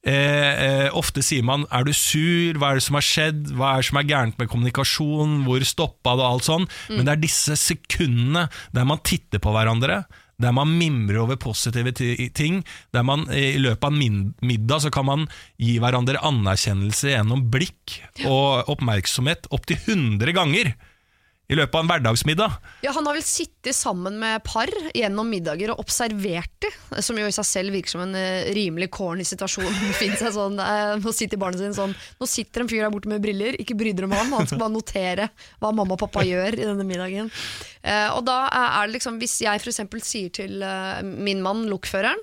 Eh, eh, ofte sier man 'er du sur', 'hva er det som har skjedd', 'hva er det som er gærent med kommunikasjon', 'hvor stoppa det', og alt sånn. Men det er disse sekundene der man titter på hverandre, der man mimrer over positive ting, der man eh, i løpet av middag så kan man gi hverandre anerkjennelse gjennom blikk og oppmerksomhet opptil 100 ganger i løpet av en hverdagsmiddag. Ja, Han har vel sittet sammen med par gjennom middager og observert det, som jo i seg selv virker som en eh, rimelig corny situasjon. Seg sånn, eh, Nå sitter barnet sin sånn Nå sitter en fyr der borte med briller, ikke bry dere om ham, han skal bare notere hva mamma og pappa gjør i denne middagen. Eh, og da er det liksom, Hvis jeg f.eks. sier til min mann, lokføreren,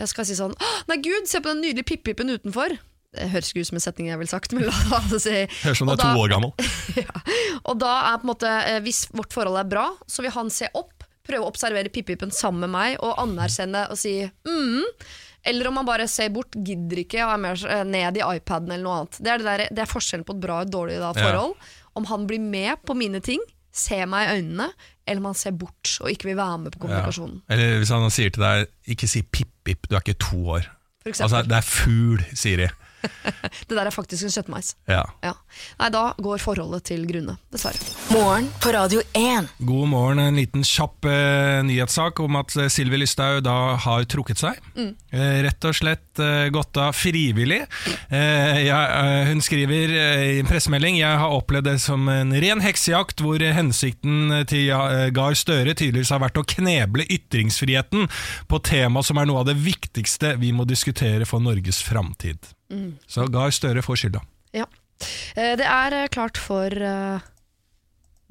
jeg skal si sånn Nei, gud, se på den nydelige pippipen utenfor. Det høres ikke ut som en setning jeg ville sagt, men la oss si Høres ut som du er to år gammel. ja. Og da er på en måte, eh, Hvis vårt forhold er bra, så vil han se opp, prøve å observere pippipen sammen med meg og anerkjenne og si mm. Eller om han bare ser bort, gidder ikke og er mer eh, ned i iPaden eller noe annet. Det er, det der, det er forskjellen på et bra og et dårlig da, forhold. Om han blir med på mine ting, ser meg i øynene, eller om han ser bort og ikke vil være med på kommunikasjonen. Eller hvis han sier til deg 'ikke si pip-pip, du er ikke to år'. Altså, det er fugl, sier de. Det der er faktisk en kjøttmeis. Ja. Ja. Nei, da går forholdet til grunne, dessverre. Morgen på Radio 1. God morgen. En liten kjapp eh, nyhetssak om at eh, Sylvi Lysthaug da har trukket seg. Eh, rett og slett eh, gått av frivillig. Eh, jeg, eh, hun skriver eh, i en pressemelding Jeg har opplevd det som en ren heksejakt, hvor hensikten til Gahr Støre tydeligvis har vært å kneble ytringsfriheten på tema som er noe av det viktigste vi må diskutere for Norges framtid. Så Gahr Støre får skylda. Ja. Eh, Det er eh, klart for uh,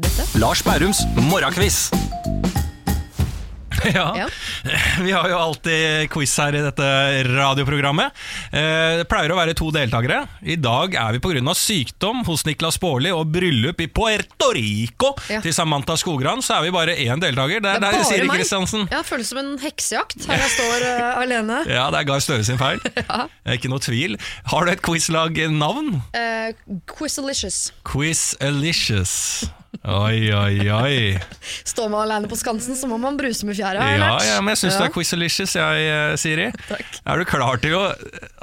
dette. Lars Bærums morgenkviss. Ja. Ja. Vi har jo alltid quiz her i dette radioprogrammet. Eh, Det pleier å være to deltakere. I dag er vi pga. sykdom hos Niklas Baarli og bryllup i Puerto Rico Ja. til Samantha Skogran, så er vi bare én deltaker. Det er, Det er bare Siri meg. Kristiansen. Ja, føles som en heksejakt her jeg står uh, alene. Ja, det er Gahr Støre sin feil. Er Ikke noe tvil. Har du et quizlag-navn? Uh, Quizalicious. Quiz-alicious. Oi, oi, oi. Står man alene på Skansen, så må man bruse med fjæra. Ja, ja, men jeg syns du er quiz-alicious, jeg, Siri. Siri. Er du klar til å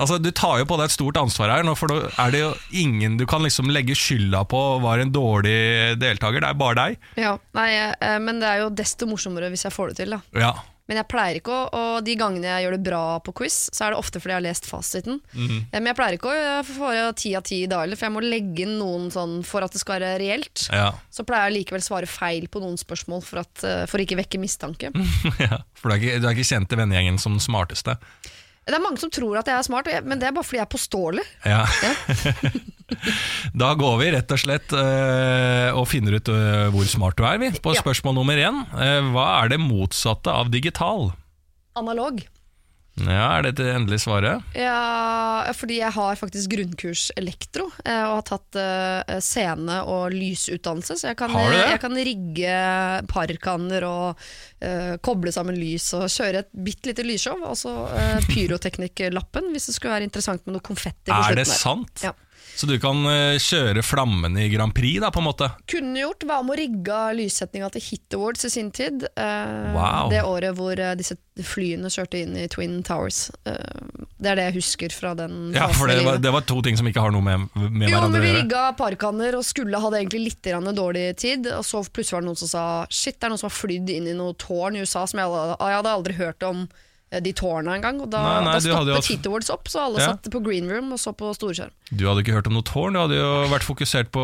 Altså, Du tar jo på deg et stort ansvar her, nå, for da er det jo ingen du kan liksom legge skylda på var en dårlig deltaker. Det er bare deg. Ja, nei, eh, men det er jo desto morsommere hvis jeg får det til. da Ja. Men jeg pleier ikke å Og de gangene jeg gjør det bra på quiz, så er det ofte fordi jeg har lest fasiten. Mm -hmm. Men jeg pleier ikke å få ti av ti i dag, for jeg må legge inn noen sånn for at det skal være reelt. Ja. Så pleier jeg likevel svare feil på noen spørsmål for, at, eh, for å ikke vekke mistanke. ja. For du er, ikke, du er ikke kjent i vennegjengen som den smarteste. Det er mange som tror at jeg er smart, men det er bare fordi jeg er påståelig. Ja. da går vi rett og slett eh, og finner ut eh, hvor smart du er, vi. På spørsmål nummer én. Eh, hva er det motsatte av digital? Analog. Ja, Er det det endelige svaret? Ja, fordi jeg har faktisk grunnkurs elektro, og har tatt scene- og lysutdannelse. Så jeg kan, jeg kan rigge parkanner og uh, koble sammen lys og kjøre et bitte lite lysshow. Og så uh, pyroteknikklappen, hvis det skulle være interessant med noe konfetti. Er det sant? Ja. Så du kan eh, kjøre flammene i Grand Prix, da, på en måte? Kunne gjort, var med å rigge lyssetninga til Hit Awards i sin tid. eh, Wow. Det året hvor eh, disse flyene kjørte inn i Twin Towers. Eh, det er det jeg husker fra den Ja, for det var, det var to ting som ikke har noe med, med Jo, hverandre men vi gjøre. rigga parkanner og skulle hadde egentlig litt dårlig tid. Og så plutselig var det noen som sa Shit, det er noen som har flydd inn i noe tårn i USA som jeg, jeg hadde aldri hørt om de tårna en gang. Og da, Nei, nei, da stoppet hatt- Hit opp, så alle Ja. satt på green room og så på storskjerm. Du hadde ikke hørt om noe tårn, du hadde jo vært fokusert på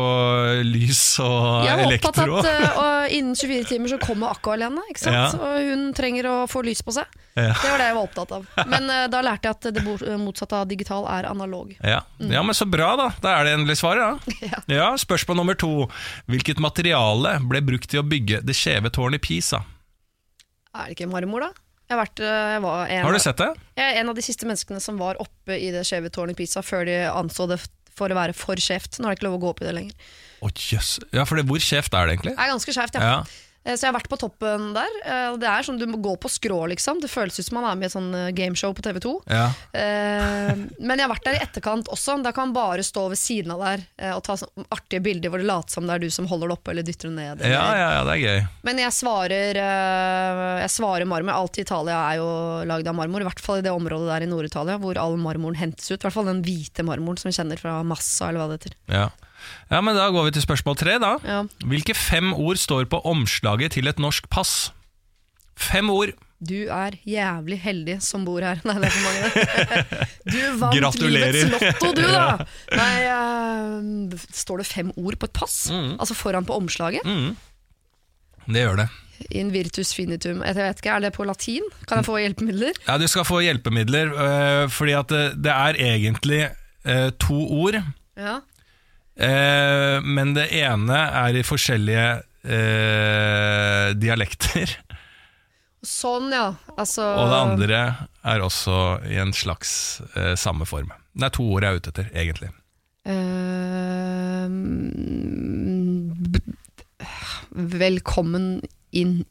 lys og Jeg var opptatt elektro. at uh, innen 24 timer så kommer Akko alene, ikke sant? Ja. og hun trenger å få lys på seg. Ja. Det var det jeg var opptatt av. Men uh, da lærte jeg at det motsatte av digital er analog. Ja. ja, men så bra, da. Da er det endelig svaret, da. Mm. Ja. Ja, Spørsmål nummer to. Hvilket materiale ble brukt til å bygge det skjeve tårnet i Pisa? Er det ikke marmor, da? Jeg, har vært, eh, jeg var en Har du sett det? Jeg er en av de siste menneskene som var oppe i det skjeve tårnet i Pisa før de anså det for å være for skjevt. Nå er det ikke lov å gå opp i det lenger. Å jøss. Ja, for det, hvor skjevt er det egentlig? Det er ganske skjevt, ja. Ja. Eh, Så jeg har vært på toppen der. eh, Det er sånn du må gå på skrå, liksom. Det føles ut som man er med i et sånn eh, gameshow på TV2. Ja. Men jeg har vært der i etterkant også. Da kan man bare stå ved siden av der og ta sånn artige bilder hvor det later som det er du som holder det oppe eller dytter det ned. Ja, eller- ja, ja, det er gøy. Men jeg svarer, jeg svarer marmor. Alt i Italia er jo lagd av marmor, i hvert fall i det området der i Nord-Italia hvor all marmoren hentes ut. I hvert fall den hvite marmoren som vi kjenner fra Massa, eller hva det heter. Ja. Ja, men Da går vi til spørsmål tre. da Ja. Hvilke fem ord står på omslaget til et norsk pass? Fem ord. Du er jævlig heldig som bor her. Nei, det er for mange, det. Du vant Gratulerer. livets lotto, du, da! Nei, uh, står det fem ord på et pass? Altså foran på omslaget? Det gjør det. In virtus finitum. Jeg vet ikke, Er det på latin? Kan jeg få hjelpemidler? Ja, Du skal få hjelpemidler, øh, fordi at det, det er egentlig to ord. Ja. Øh, men det ene er i forskjellige eh, dialekter. Sånn, ja. Altså Og det andre er også i en slags eh, samme form. Det er to ord jeg er ute etter, egentlig. Eh, velkommen inn.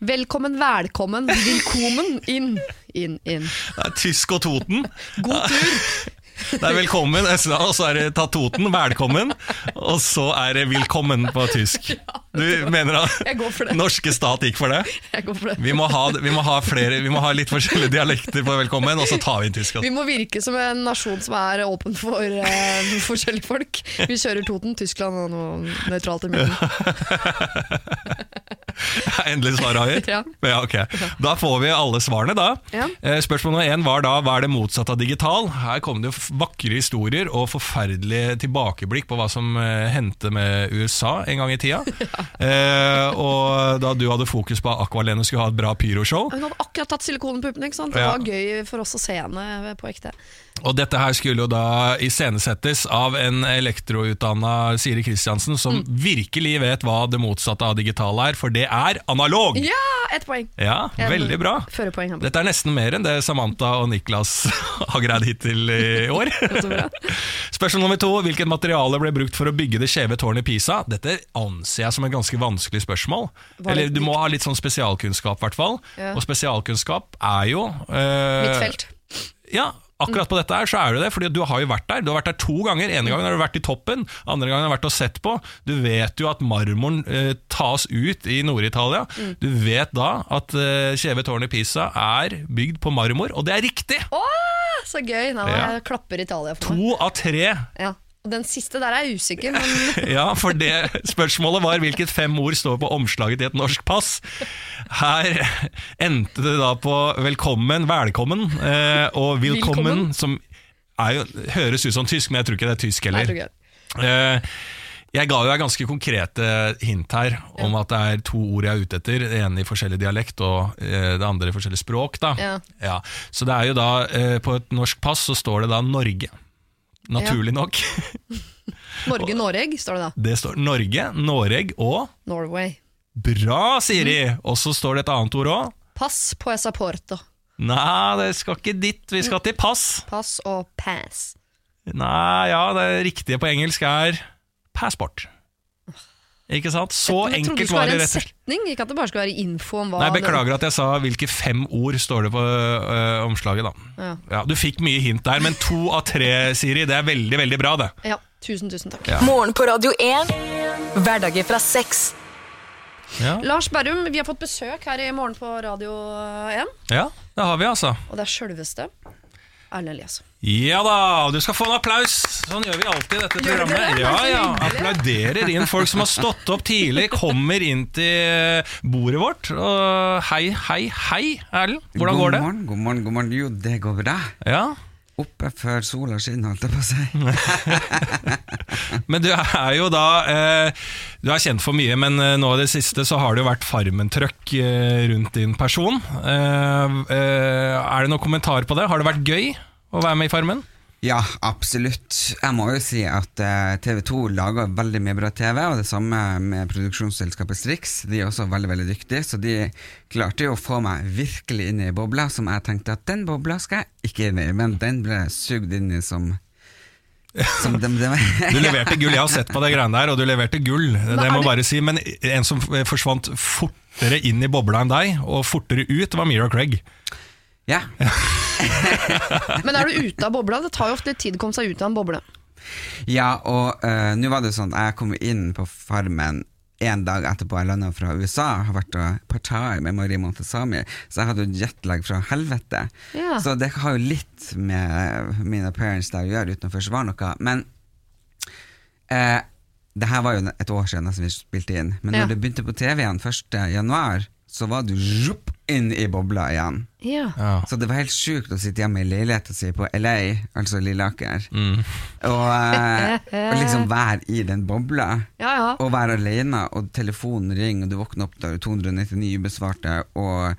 Velkommen, velkommen, velkommen inn. Inn, inn. Det er Tysk og Toten. God tur! Det er velkommen, og så er det ta Toten, velkommen. Og så er det velkommen på tysk. Du mener at norske stat gikk for det? Jeg går for det. Vi må ha, vi må ha, flere, vi må ha litt forskjellige dialekter på velkommen, og så tar vi inn tysk. Vi må virke som en nasjon som er åpen for uh, forskjellige folk. Vi kjører Toten, Tyskland og noe nøytralt i midten. Endelig svar, avgitt? Ja. ja, ok. Da får vi alle svarene, da. Ja. Eh, Spørsmål nummer én var da hva er det motsatte av digital? Her kom det jo vakre historier og forferdelige tilbakeblikk på hva som eh, hendte med USA en gang i tida. eh, og da du hadde fokus på at Aqualene skulle ha et bra pyroshow. Hun hadde akkurat tatt silikonpuppene, ikke sant? Det Ja. var gøy for oss å se henne på ekte. Og dette her skulle jo da iscenesettes av en elektroutdanna Siri Kristiansen, som Mm. virkelig vet hva det motsatte av digital er, for det er analog! Ja, ett poeng. Ja, En veldig bra. Førepoeng. Dette er nesten mer enn det Samantha og Niklas har greid hittil i år. Spørsmål nummer to. Hvilket materiale ble brukt for å bygge det skjeve tårnet i Pisa? Dette anser jeg som et ganske vanskelig spørsmål. Eller du må ha litt sånn spesialkunnskap, i hvert fall. Ja. Og spesialkunnskap er jo eh, Mitt felt. Ja, akkurat på dette her så er det det, fordi du har jo vært der. Du har vært der to ganger. ene gangen har du vært i toppen, andre gangen har du vært og sett på. Du vet jo at marmoren eh, tas ut i Nord-Italia. Du vet da at eh, Skjeve tårn i Pisa er bygd på marmor, og det er riktig! Åh, så gøy! Nå Ja. klapper Italia for meg. To av tre. Ja. Og den siste der er jeg usikker, men Ja, for det spørsmålet var hvilket fem ord står på omslaget til et norsk pass. Her endte det da på velkommen, velkommen eh, og willkommen, som jo, høres ut som tysk, men jeg tror ikke det er tysk Nei, jeg heller. ikke det. Eh, jeg ga jo deg ganske konkrete hint her om at det er to ord jeg er ute etter. Det ene i forskjellig dialekt og eh, det andre i forskjellig språk. Da. Ja. Så det er jo da, på et norsk pass så står det da Norge. Naturlig nok. Norge Noreg, står det da. Det står Norge, Noreg og Norway. Bra, Siri! Og så står det et annet ord òg. Pass på Esaporto. Nei, det skal ikke dit. Vi skal til pass. Pass og pass. Nei, ja, det riktige på engelsk er passport. Ikke sant? Så Jeg enkelt var det rett og slett. setning, ikke at det bare skulle være info om hva Nei, Beklager at jeg sa hvilke fem ord står det på øh, omslaget. da Ja. ja, Du fikk mye hint der, men to av tre, Siri, det er veldig veldig bra. det Ja, tusen, tusen takk. Ja. Morgen på Radio 1. Hverdager fra seks. ja. Lars Berrum, vi har fått besøk her i morgen på Radio 1, ja, det har vi, altså. og det er sjølveste Erlend Elias. Ja da, du skal få en applaus. Sånn gjør vi alltid i dette programmet. Ja, ja. Applauderer inn folk som har stått opp tidlig, kommer inn til bordet vårt. Og hei, hei, hei, Erlend. Hvordan går det? God morgen, god morgen, god morgen. Jo, det går bra. Ja, Oppe før sola skinner, holdt jeg på å si. Men du er jo da eh, Du er kjent for mye, men eh, nå i det siste så har det jo vært Farmen-trøkk eh, rundt din person. Eh, eh, er det noen kommentar på det? Har det vært gøy å være med i Farmen? Ja, absolutt. Jeg må jo si at eh, TV 2 lager veldig mye bra TV, og det samme med produksjonsselskapet Strix. De er også veldig veldig dyktige, så de klarte jo å få meg virkelig inn i bobla, som jeg tenkte at den bobla skal jeg ikke inn i, men den ble sugd inn i som, som de, dem. Du leverte gull, jeg har sett på det greiene der, og du leverte gull. Det er må bare si, Men en som forsvant fortere inn i bobla enn deg, og fortere ut, var Mira Craig. Ja. Men er du ute av bobla? Det tar jo ofte litt tid å komme seg ut av en boble. Ja, og uh, nå var det sånn Jeg kom inn på Farmen en dag etterpå jeg landa fra USA. Har vært og partai med Marie Montesami, så jeg hadde jo jetlag fra helvete. Ja. Så det har jo litt med min appearance der å gjøre, uten å forsvare noe. Men uh, det her var jo et år siden nesten vi spilte inn. Men når Ja. det begynte på TV igjen 1. januar, så var det zhup, inn i bobla igjen. Ja. Ja. Så det var helt sjukt å sitte hjemme i leiligheta si på LA, altså Lilleaker, Mm. og, eh, og liksom være i den bobla. ja, ja. Og være alene, og telefonen ringer, og du våkner opp der 299 ubesvarte, og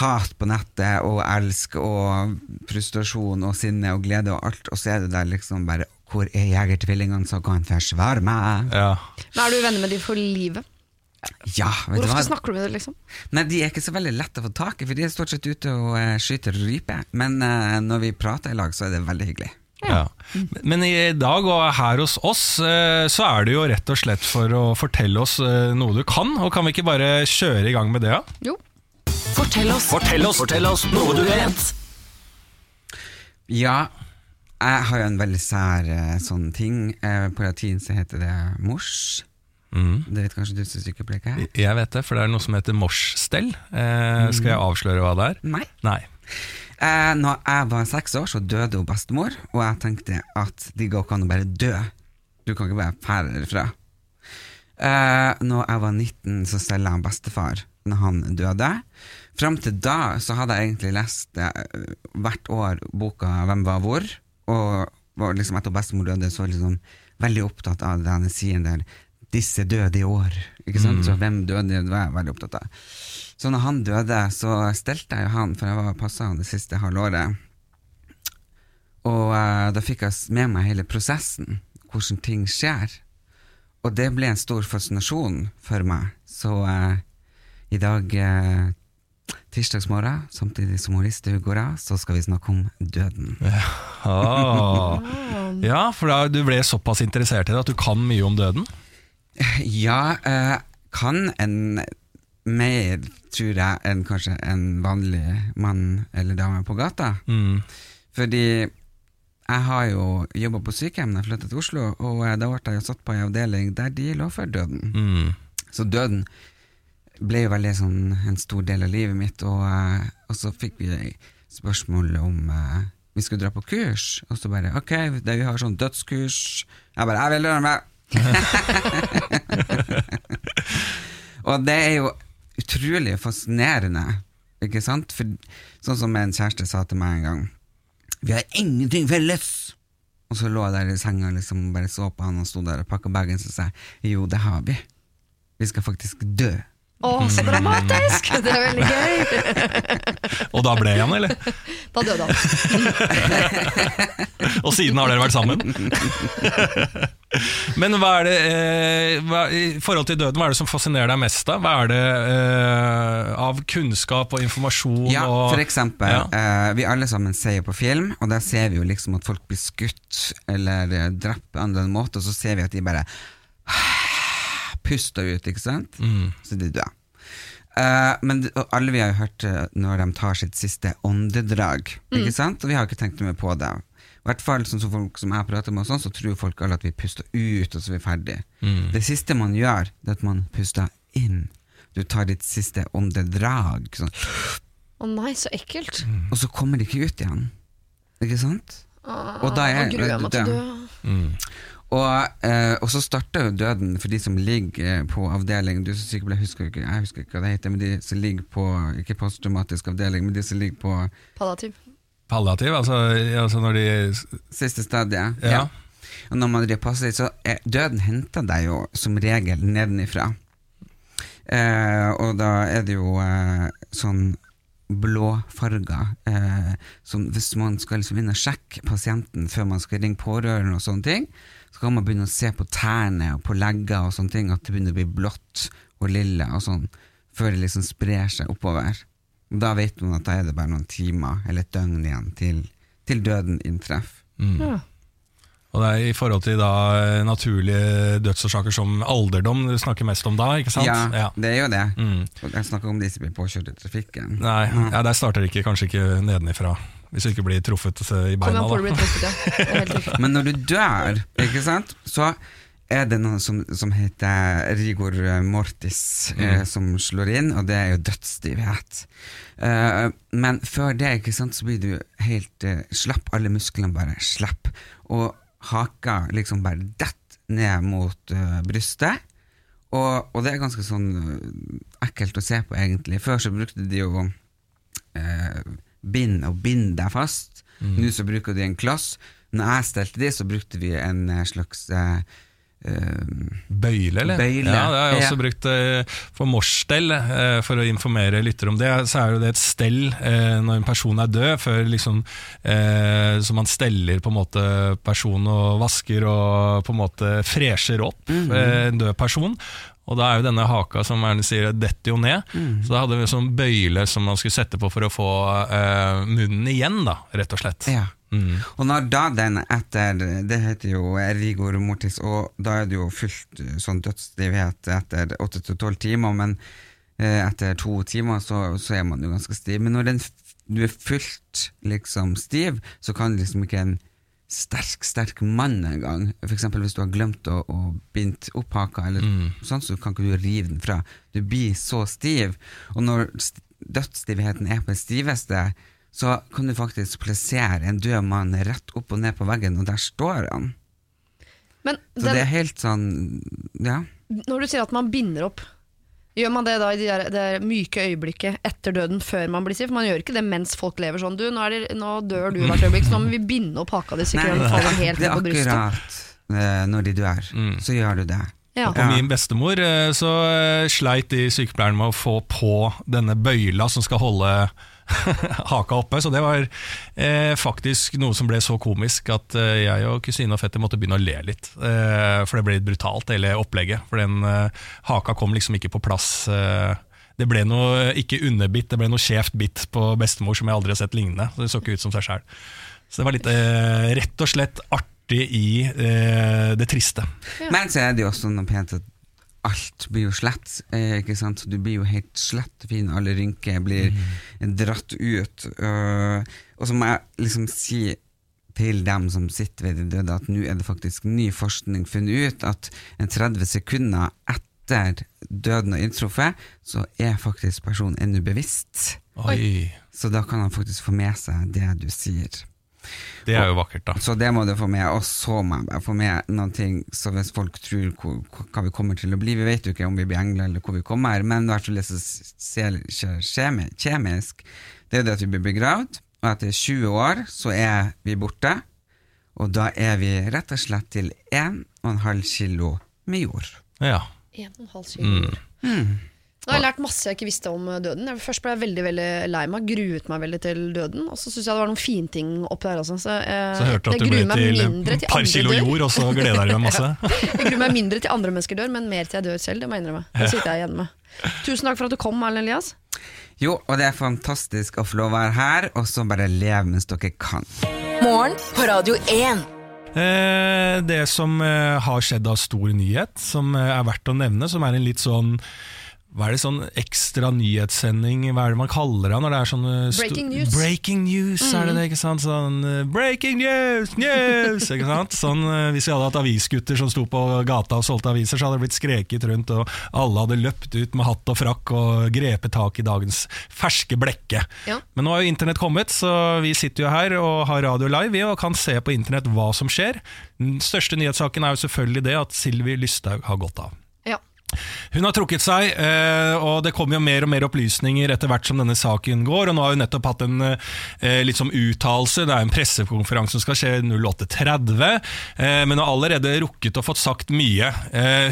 hat på nettet, og elsk, og frustrasjon, og sinne, og glede, og alt, og så er det der liksom bare Hvor er jegertvillingene som kan forsvare meg? Ja. Men er du venner med dem for livet? Ja, vet Hvor ofte hva? snakker du med dem, liksom? Nei, de er ikke så veldig lette å få tak i, for de er stort sett ute og uh, skyter rype. Men uh, når vi prater i lag, så er det veldig hyggelig. Ja. Men i dag og her hos oss eh, så er det jo rett og slett for å fortelle oss noe du kan, og kan vi ikke bare kjøre i gang med det? da? Jo. Fortell oss. Fortell oss, fortell oss noe du vet. Ja, jeg har jo en veldig sær sånn ting. På latin så heter det mors. Mm. Det vet kanskje du sykepleier? Jeg vet det, for det er noe som heter morsstell. Eh, skal jeg avsløre hva det er? Nei. Nei. Eh, når jeg var seks år, så døde hun bestemor, og jeg tenkte at det går ikke an å bare dø. Du kan ikke bare fære derfra. Eh, når jeg var 19, så stelte jeg bestefar når han døde. Fram til da så hadde jeg egentlig lest eh, hvert år boka 'Hvem var hvor', og var liksom etter bestemor døde, så liksom veldig opptatt av det hennes sier en der 'Disse døde i år'. Ikke sant? Så hvem døde, det var jeg veldig opptatt av. Så når han døde, så stelte jeg jo han, for jeg var passa han det siste halvåret. Og uh, da fikk jeg med meg hele prosessen, hvordan ting skjer. Og det ble en stor fascinasjon for meg. Så uh, i dag, uh, tirsdagsmorgen, samtidig som Listhaug går av, så skal vi snakke om døden. Ah. Ja, for da, du ble såpass interessert i det at du kan mye om døden? Ja, eh, kan en mer, tror jeg, enn kanskje en vanlig mann eller dame på gata. Mm. Fordi jeg har jo jobba på sykehjem da jeg flyttet til Oslo, og da ble jeg jo satt på en avdeling der de lå for døden. Mm. Så døden ble jo veldig sånn en stor del av livet mitt, og, eh, og så fikk vi spørsmål om uh, vi skulle dra på kurs, og så bare ok, det vi har sånn dødskurs Jeg bare, jeg vil være med! og det er jo utrolig fascinerende, ikke sant? For, sånn som en kjæreste sa til meg en gang Vi har ingenting felles! Og så lå jeg der i senga liksom, bare så på han og sto der og pakka bagen, og sa jo, det har vi. Vi skal faktisk dø. Å, så dramatisk! Det er veldig gøy. Og da ble han, eller? Da døde han. Og siden har dere vært sammen? Men hva er det eh, hva, I forhold til døden, hva er det som fascinerer deg mest? da? Hva er det eh, av kunnskap og informasjon? Ja, og, for eksempel. Ja. eh, vi alle sammen ser jo på film, og der ser vi jo liksom at folk blir skutt eller eh, drept på en eller annen måte, og så ser vi at de bare puster ut, ikke sant? Mm. Så de dør. Uh, men og alle vi har jo hørt eh, når de tar sitt siste åndedrag, ikke sant? Og vi har ikke tenkt noe mer på det. I hvert fall sånn som folk som jeg prater med, sånn, så tror folk alle at vi puster ut, og så er vi ferdig. Mm. Det siste man gjør, det er at man puster inn. Du tar ditt siste åndedrag, sånn. Å nei, så ekkelt. og så kommer de ikke ut igjen. Ikke sant? Og da er jeg gruer meg til å dø. Mm. Og, eh, og så starter jo døden for de som ligger eh, på avdeling Du som sykepleier husker ikke Jeg husker ikke hva det heter, men de som ligger på Ikke posttraumatisk avdeling, men de som ligger på Palliativ. Palliativ, altså, altså når de siste stadiet. Ja. Og når man passer, så er døden henter deg jo som regel nedenifra. Eh, og da er det jo eh, sånn blåfarger. Eh, som hvis man skal liksom inn og sjekke pasienten før man skal ringe pårørende og sånne ting, så kan man begynne å se på tærne og på legger og sånne ting, at det begynner å bli blått og lilla og sånn, før det liksom sprer seg oppover. Og Da vet man at da er det bare noen timer eller et døgn igjen til, til døden inntreffer. Ja. Og det er i forhold til da eh, naturlige dødsårsaker som alderdom du snakker mest om da, ikke sant? Ja, det er jo det. Mm. Jeg snakker om de som blir påkjørt i trafikken. Nei, ja, der starter det ikke, kanskje ikke nedenifra. Hvis du ikke blir truffet i beina. truffet, ja. Men når du dør, ikke sant, så er det noe som, som heter rigor mortis, eh, som slår inn, og det er jo dødsstivhet. Eh, men før det ikke sant, så blir du helt eh, slapp, alle musklene bare slapp, og haka liksom bare dett ned mot eh, brystet. Og, og det er ganske sånn eh, ekkelt å se på, egentlig. Før så brukte de jo bind og bind deg fast. Nå så bruker de en kloss. Når jeg stelte de, så brukte vi en eh, slags eh, eh, Bøyle, eller? Bøyle. Ja, det har jeg også Ja. brukt for morsstell, for å informere lyttere om det. Så er jo det et stell når en person er død, før liksom Så man steller på en måte personen og vasker og på en måte fresher opp eh, en død person. Og da er jo denne haka som Erne sier, detter jo ned. Så da hadde vi en sånn bøyle som man skulle sette på for å få eh, munnen igjen, da, rett og slett. Ja. Mm. Og når da den etter Det heter jo rigor mortis, og da er det jo fullt eh, sånn dødsstivhet etter åtte til tolv timer, men eh, etter to timer så, så er man jo ganske stiv. Men når den, du er fullt liksom stiv, så kan liksom ikke en sterk, sterk mann en gang. Eksempel hvis du har glemt å, å binde opp haka, eller sånn, så kan ikke du rive den fra. Du blir så stiv. Og når st- dødsstivheten er på det stiveste, så kan du faktisk plassere en død mann rett opp og ned på veggen, og der står han. Men Så den, det er helt sånn Ja. når du sier at man binder opp, gjør man det da i det, der, det der myke øyeblikket etter døden før man blir syk? For man gjør ikke det mens folk lever sånn. Du, nå, er det, nå dør du hvert øyeblikk, så nå må vi binde opp haka di helt det er på brystet. akkurat eh, når de dør. Så gjør du det. Ja. På min bestemor eh, så eh, sleit de sykepleierne med å få på denne bøyla som skal holde haka oppe, så det var eh, faktisk noe som ble så komisk at eh, jeg og kusine og fetter måtte begynne å le litt. Eh, for det ble litt brutalt, hele opplegget. For den eh, haka kom liksom ikke på plass. Eh, det ble noe ikke underbitt, det ble noe skjevt bitt på bestemor som jeg aldri har sett lignende. Så det så ikke ut som seg sjæl. Så det var litt eh, rett og slett artig i det triste. Men så er det jo også noe pent at alt blir jo slett, eh, ikke sant? Du blir jo helt slett fin, alle rynker blir dratt ut. øh, og så må jeg liksom si til dem som sitter ved de døde, at nå er det faktisk ny forskning funnet ut at en 30 sekunder etter døden og inntruffet, så er faktisk personen ennå bevisst. Oi, Så da kan han faktisk få med seg det du sier. Det er jo vakkert, da. Så det må du få med, og så må jeg få med noen ting, så hvis folk tror hva vi kommer til å bli, vi vet jo ikke om vi blir engler eller hvor vi kommer, men hvert fall det som ser kjemisk, det er det at vi blir begravd, og etter 20 år så er vi borte, og da er vi rett og slett til 1,5 kilo med jord. Ja. En og en halv kilo. Nå har jeg lært masse jeg ikke visste om eh, døden. Jeg først ble jeg veldig veldig lei meg, gruet meg veldig til døden. Og så syns jeg det var noen finting oppi der også. Så, eh, Så hørte du at du ble til et par kilo dør. jord, og så gleder jeg deg masse. Jeg gruer meg mindre til andre mennesker dør, men mer til jeg dør selv. Det må jeg innrømme. Det sitter jeg igjen med. Tusen takk for at du kom, Erlend Elias. Jo, og det er fantastisk å få lov å være her, og så bare leve mens dere kan. Morgen på Radio 1. Eh, det som eh, har skjedd av stor nyhet, som eh, er verdt å nevne, som er en litt sånn hva er det sånn ekstra nyhetssending, hva er det man kaller det når det er sånn Breaking news. Breaking news. Mm. Er det det, ikke sant? Sånn eh, breaking news, news, ikke sant? Sånn, eh, hvis vi hadde hatt avisgutter som sto på gata og solgte aviser, så hadde det blitt skreket rundt, og alle hadde løpt ut med hatt og frakk og grepet tak i dagens ferske blekke. Ja. Men nå har jo internett kommet, så vi sitter jo her og har radio live vi, og kan se på internett hva som skjer. Den største nyhetssaken er jo selvfølgelig det at Sylvi Lysthaug har gått av. Hun har trukket seg, eh, og det kommer jo mer og mer opplysninger etter hvert som denne saken går. og Nå har hun nettopp hatt en eh, litt som uttalelse. Det er en pressekonferanse som skal skje 08.30, eh, men har allerede rukket og fått sagt mye.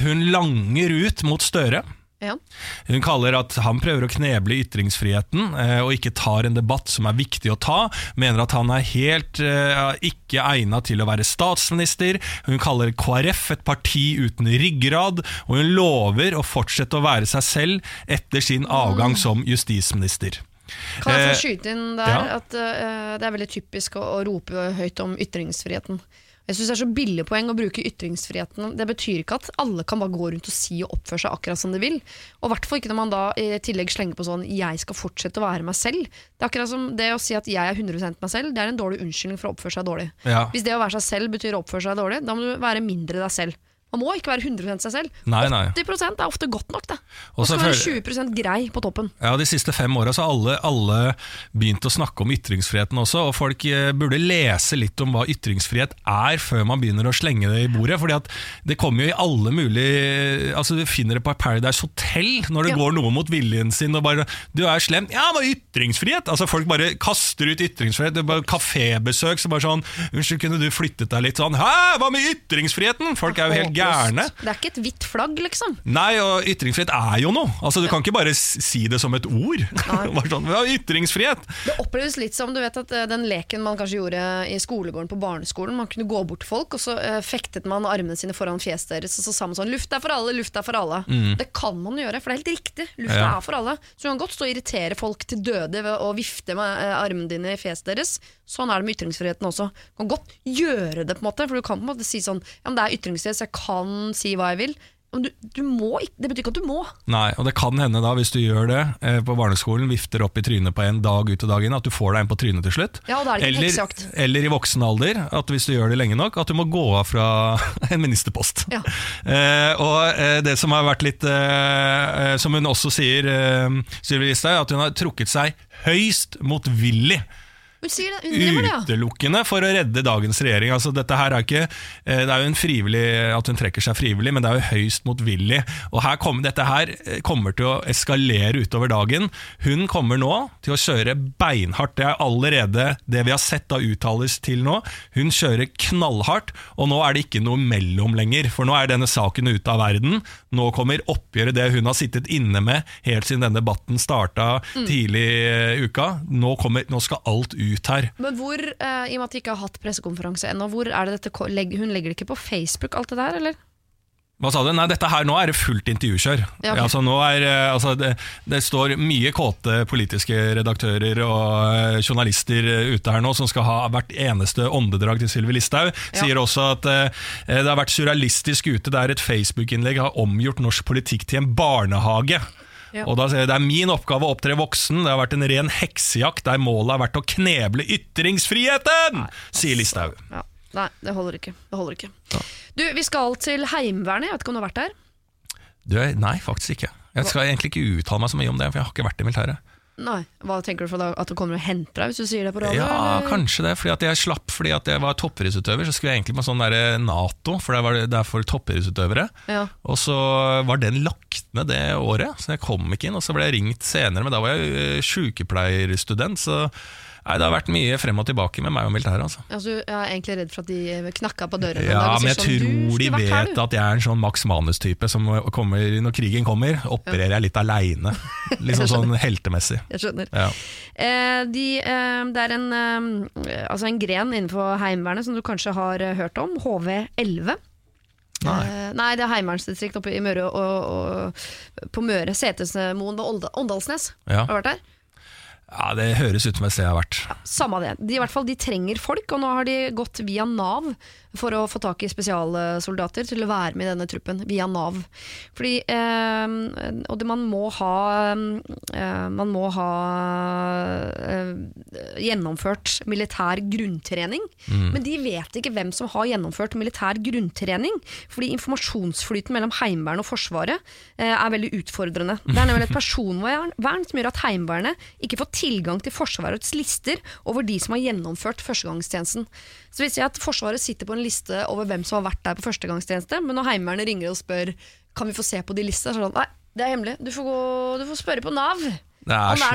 Hun langer ut mot Støre. Ja. Hun kaller at han prøver å kneble ytringsfriheten eh, og ikke tar en debatt som er viktig å ta. Mener at han er helt eh, ikke egnet til å være statsminister. Hun kaller KrF et parti uten ryggrad, og hun lover å fortsette å være seg selv etter sin avgang som justisminister. Kan jeg Eh, få skyte inn der ja. at uh, det er veldig typisk å, å rope høyt om ytringsfriheten. Jeg synes det er så billig poeng å bruke ytringsfriheten. Det betyr ikke at alle kan bare gå rundt og si og oppføre seg akkurat som de vil. Og i hvert fall ikke når man da i tillegg slenger på sånn 'jeg skal fortsette å være meg selv'. Det er akkurat som det å si at 'jeg er 100% meg selv', det er en dårlig unnskyldning for å oppføre seg dårlig. Ja. Hvis det å være seg selv betyr å oppføre seg dårlig, da må du være mindre deg selv. Man må ikke være 100 seg selv. Nei, nei. 80 er ofte godt nok, det. Og så være 20% grei på toppen. Ja, De siste fem åra har alle, alle begynt å snakke om ytringsfriheten også, og folk eh, burde lese litt om hva ytringsfrihet er før man begynner å slenge det i bordet. fordi at det kommer jo i alle mulige Altså Du finner det på Paradise Hotel når det Ja. går noe mot viljen sin og bare 'Du er slem.' Ja, men ytringsfrihet! Altså Folk bare kaster ut ytringsfrihet. Det er bare Kafébesøk så bare sånn 'Unnskyld, kunne du flyttet deg litt sånn?' 'Hæ, hva med ytringsfriheten?' Folk er jo helt gærne. Det er ikke et hvitt flagg, liksom. Nei, og ytringsfrihet er jo noe. Altså Du kan ikke bare si det som et ord. Bare sånn, ja, ytringsfrihet! Det oppleves litt som du vet at eh, den leken man kanskje gjorde i skolegården på barneskolen. Man kunne gå bort til folk, og så eh, fektet man armene sine foran fjeset deres, og så sa man sånn 'luft er for alle, luft er for alle'. Det kan man gjøre, for det er helt riktig. Luft Ja. er for alle. Så du kan godt stå og irritere folk til døde ved å vifte med eh, armene dine i fjeset deres. Sånn er det med ytringsfriheten også. Du kan godt gjøre det, på en måte, for du kan på en måte si sånn 'ja, men det er ytringsfrihet, så jeg kan si hva jeg vil'. Men du, du må ikke, det betyr ikke at du må. Nei, og det kan hende da, hvis du gjør det eh, på barneskolen, vifter opp i trynet på en dag ut og dag inn, at du får deg en på trynet til slutt. Ja, og da er det ikke eller, eller i voksen alder, at hvis du gjør det lenge nok, at du må gå av fra en ministerpost. Ja. Eh, og eh, det som har vært litt eh, eh, Som hun også sier, eh, Sylvi Listhaug, at hun har trukket seg høyst motvillig Utelukkende for å redde dagens regjering. Altså, dette her er ikke, eh, det er jo en frivillig, at hun trekker seg frivillig, men det er jo høyst motvillig. Og her kom, Dette her eh, kommer til å eskalere utover dagen. Hun kommer nå til å kjøre beinhardt. Det er allerede det vi har sett av uttalelser til nå. Hun kjører knallhardt, og nå er det ikke noe mellom lenger. For nå er denne saken ute av verden. Nå kommer oppgjøret, det hun har sittet inne med helt siden denne debatten starta tidlig i uka. Nå, kommer, nå skal alt ut her. Men hvor, eh, i og med at de ikke har hatt pressekonferanse ennå, hvor er det dette legg- Hun legger det ikke på Facebook, alt det der, eller? Hva sa du? Nei, dette her nå er det fullt intervjukjør. Ja, okay. altså, er, eh, altså, det, det står mye kåte politiske redaktører og eh, journalister eh, ute her nå som skal ha hvert eneste åndedrag til Sylvi Listhaug. Sier også at uh, det har vært surrealistisk ute der et Facebook-innlegg har omgjort norsk politikk til en barnehage. Ja. Og da sier jeg, Det er min oppgave å opptre voksen. Det har vært en ren heksejakt der målet har vært å kneble ytringsfriheten, sier Listhaug. Ja. Nei, det holder ikke. Det holder ikke. Du, Vi skal til Heimevernet. Jeg vet ikke om du har vært der? Du, nei, faktisk ikke. Jeg skal egentlig ikke uttale meg så mye om det, for jeg har ikke vært i militæret. Nei. Hva tenker du for da, at du kommer og henter deg hvis du sier det på radio? Ja, eller? kanskje det. Fordi at jeg slapp fordi at jeg var toppidrettsutøver. Så skulle jeg egentlig på sånn der Nato, for det, var, det er for toppidrettsutøvere. Ja. Og så var den lagt ned det året, så jeg kom ikke inn. Og så ble jeg ringt senere, men da var jeg eh, sykepleierstudent. Så nei, det har vært mye frem og tilbake med meg og militæret. Altså. Altså, jeg er egentlig redd for at de knakka på dørene. Ja, men jeg sånn, tror de vet her, at jeg er en sånn Max Manus-type som kommer når krigen kommer. Opererer jeg litt aleine. Liksom sånn heltemessig. Jeg skjønner. Ja. Eh, de, eh, det er en, eh, altså en gren innenfor Heimevernet som du kanskje har eh, hørt om, HV11. Nei. Eh, nei, det er heimevernsdistrikt oppe i Møre og, og på Møre, Setesmoen ved Åndalsnes. Ja. Har vært der? Ja, det høres ut som et sted jeg har vært. Samme det. De, i hvert fall, de trenger folk, og nå har de gått via Nav for å få tak i spesialsoldater til å være med i denne truppen. Via Nav. Fordi eh, Og det, man må ha eh, Man må ha eh, gjennomført militær grunntrening. Men de vet ikke hvem som har gjennomført militær grunntrening. Fordi informasjonsflyten mellom Heimevernet og Forsvaret eh, er veldig utfordrende. Det er nemlig et personvern som gjør at Heimevernet ikke får tilgang til Forsvarets lister over de som har gjennomført førstegangstjenesten. Så vi ser at Forsvaret sitter på en liste over hvem som har vært der på førstegangstjeneste, men når Heimevernet ringer og spør kan vi få se på de listene, så er det sånn nei, det er hemmelig. Du får, gå, du får spørre på Nav. Det er, så-.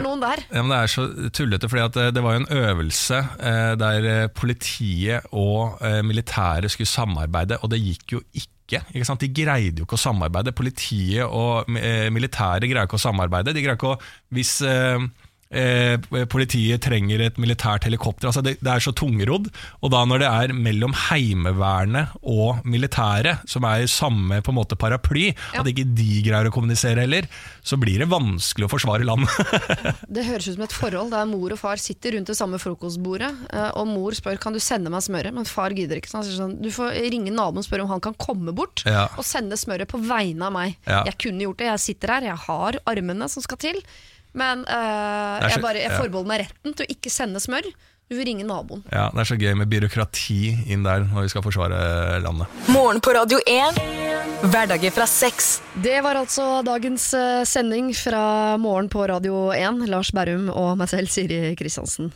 Ja, men Det er så tullete, fordi det, det var jo en øvelse eh, der eh, politiet og eh, militæret skulle samarbeide, og det gikk jo ikke. ikke? De greide jo ikke å samarbeide. Politiet og eh, militæret greier ikke å samarbeide. De greier ikke å Hvis eh, eh, politiet trenger et militært helikopter altså det, det er så tungrodd. Og da når det er mellom Heimevernet og militæret, som er i samme på en måte paraply, Ja. at ikke de greier å kommunisere heller, så blir det vanskelig å forsvare landet. Det høres ut som et forhold der mor og far sitter rundt det samme frokostbordet, eh, og mor spør kan du sende meg smøret, men far gidder ikke. Sånn, du får ringe naboen og spørre om han kan komme bort Ja. og sende smøret på vegne av meg. Ja. Jeg kunne gjort det, jeg sitter her, jeg har armene som skal til, men uh, så- jeg, bare, jeg ja. forbeholder meg retten til å ikke sende smør. Du vil ringe naboen. Ja, Det er så gøy med byråkrati inn der når vi skal forsvare landet. Morgen på Radio 1. Hverdager fra sex. Det var altså dagens eh, sending fra morgen på Radio 1. Lars Berrum og meg selv, Siri Kristiansen.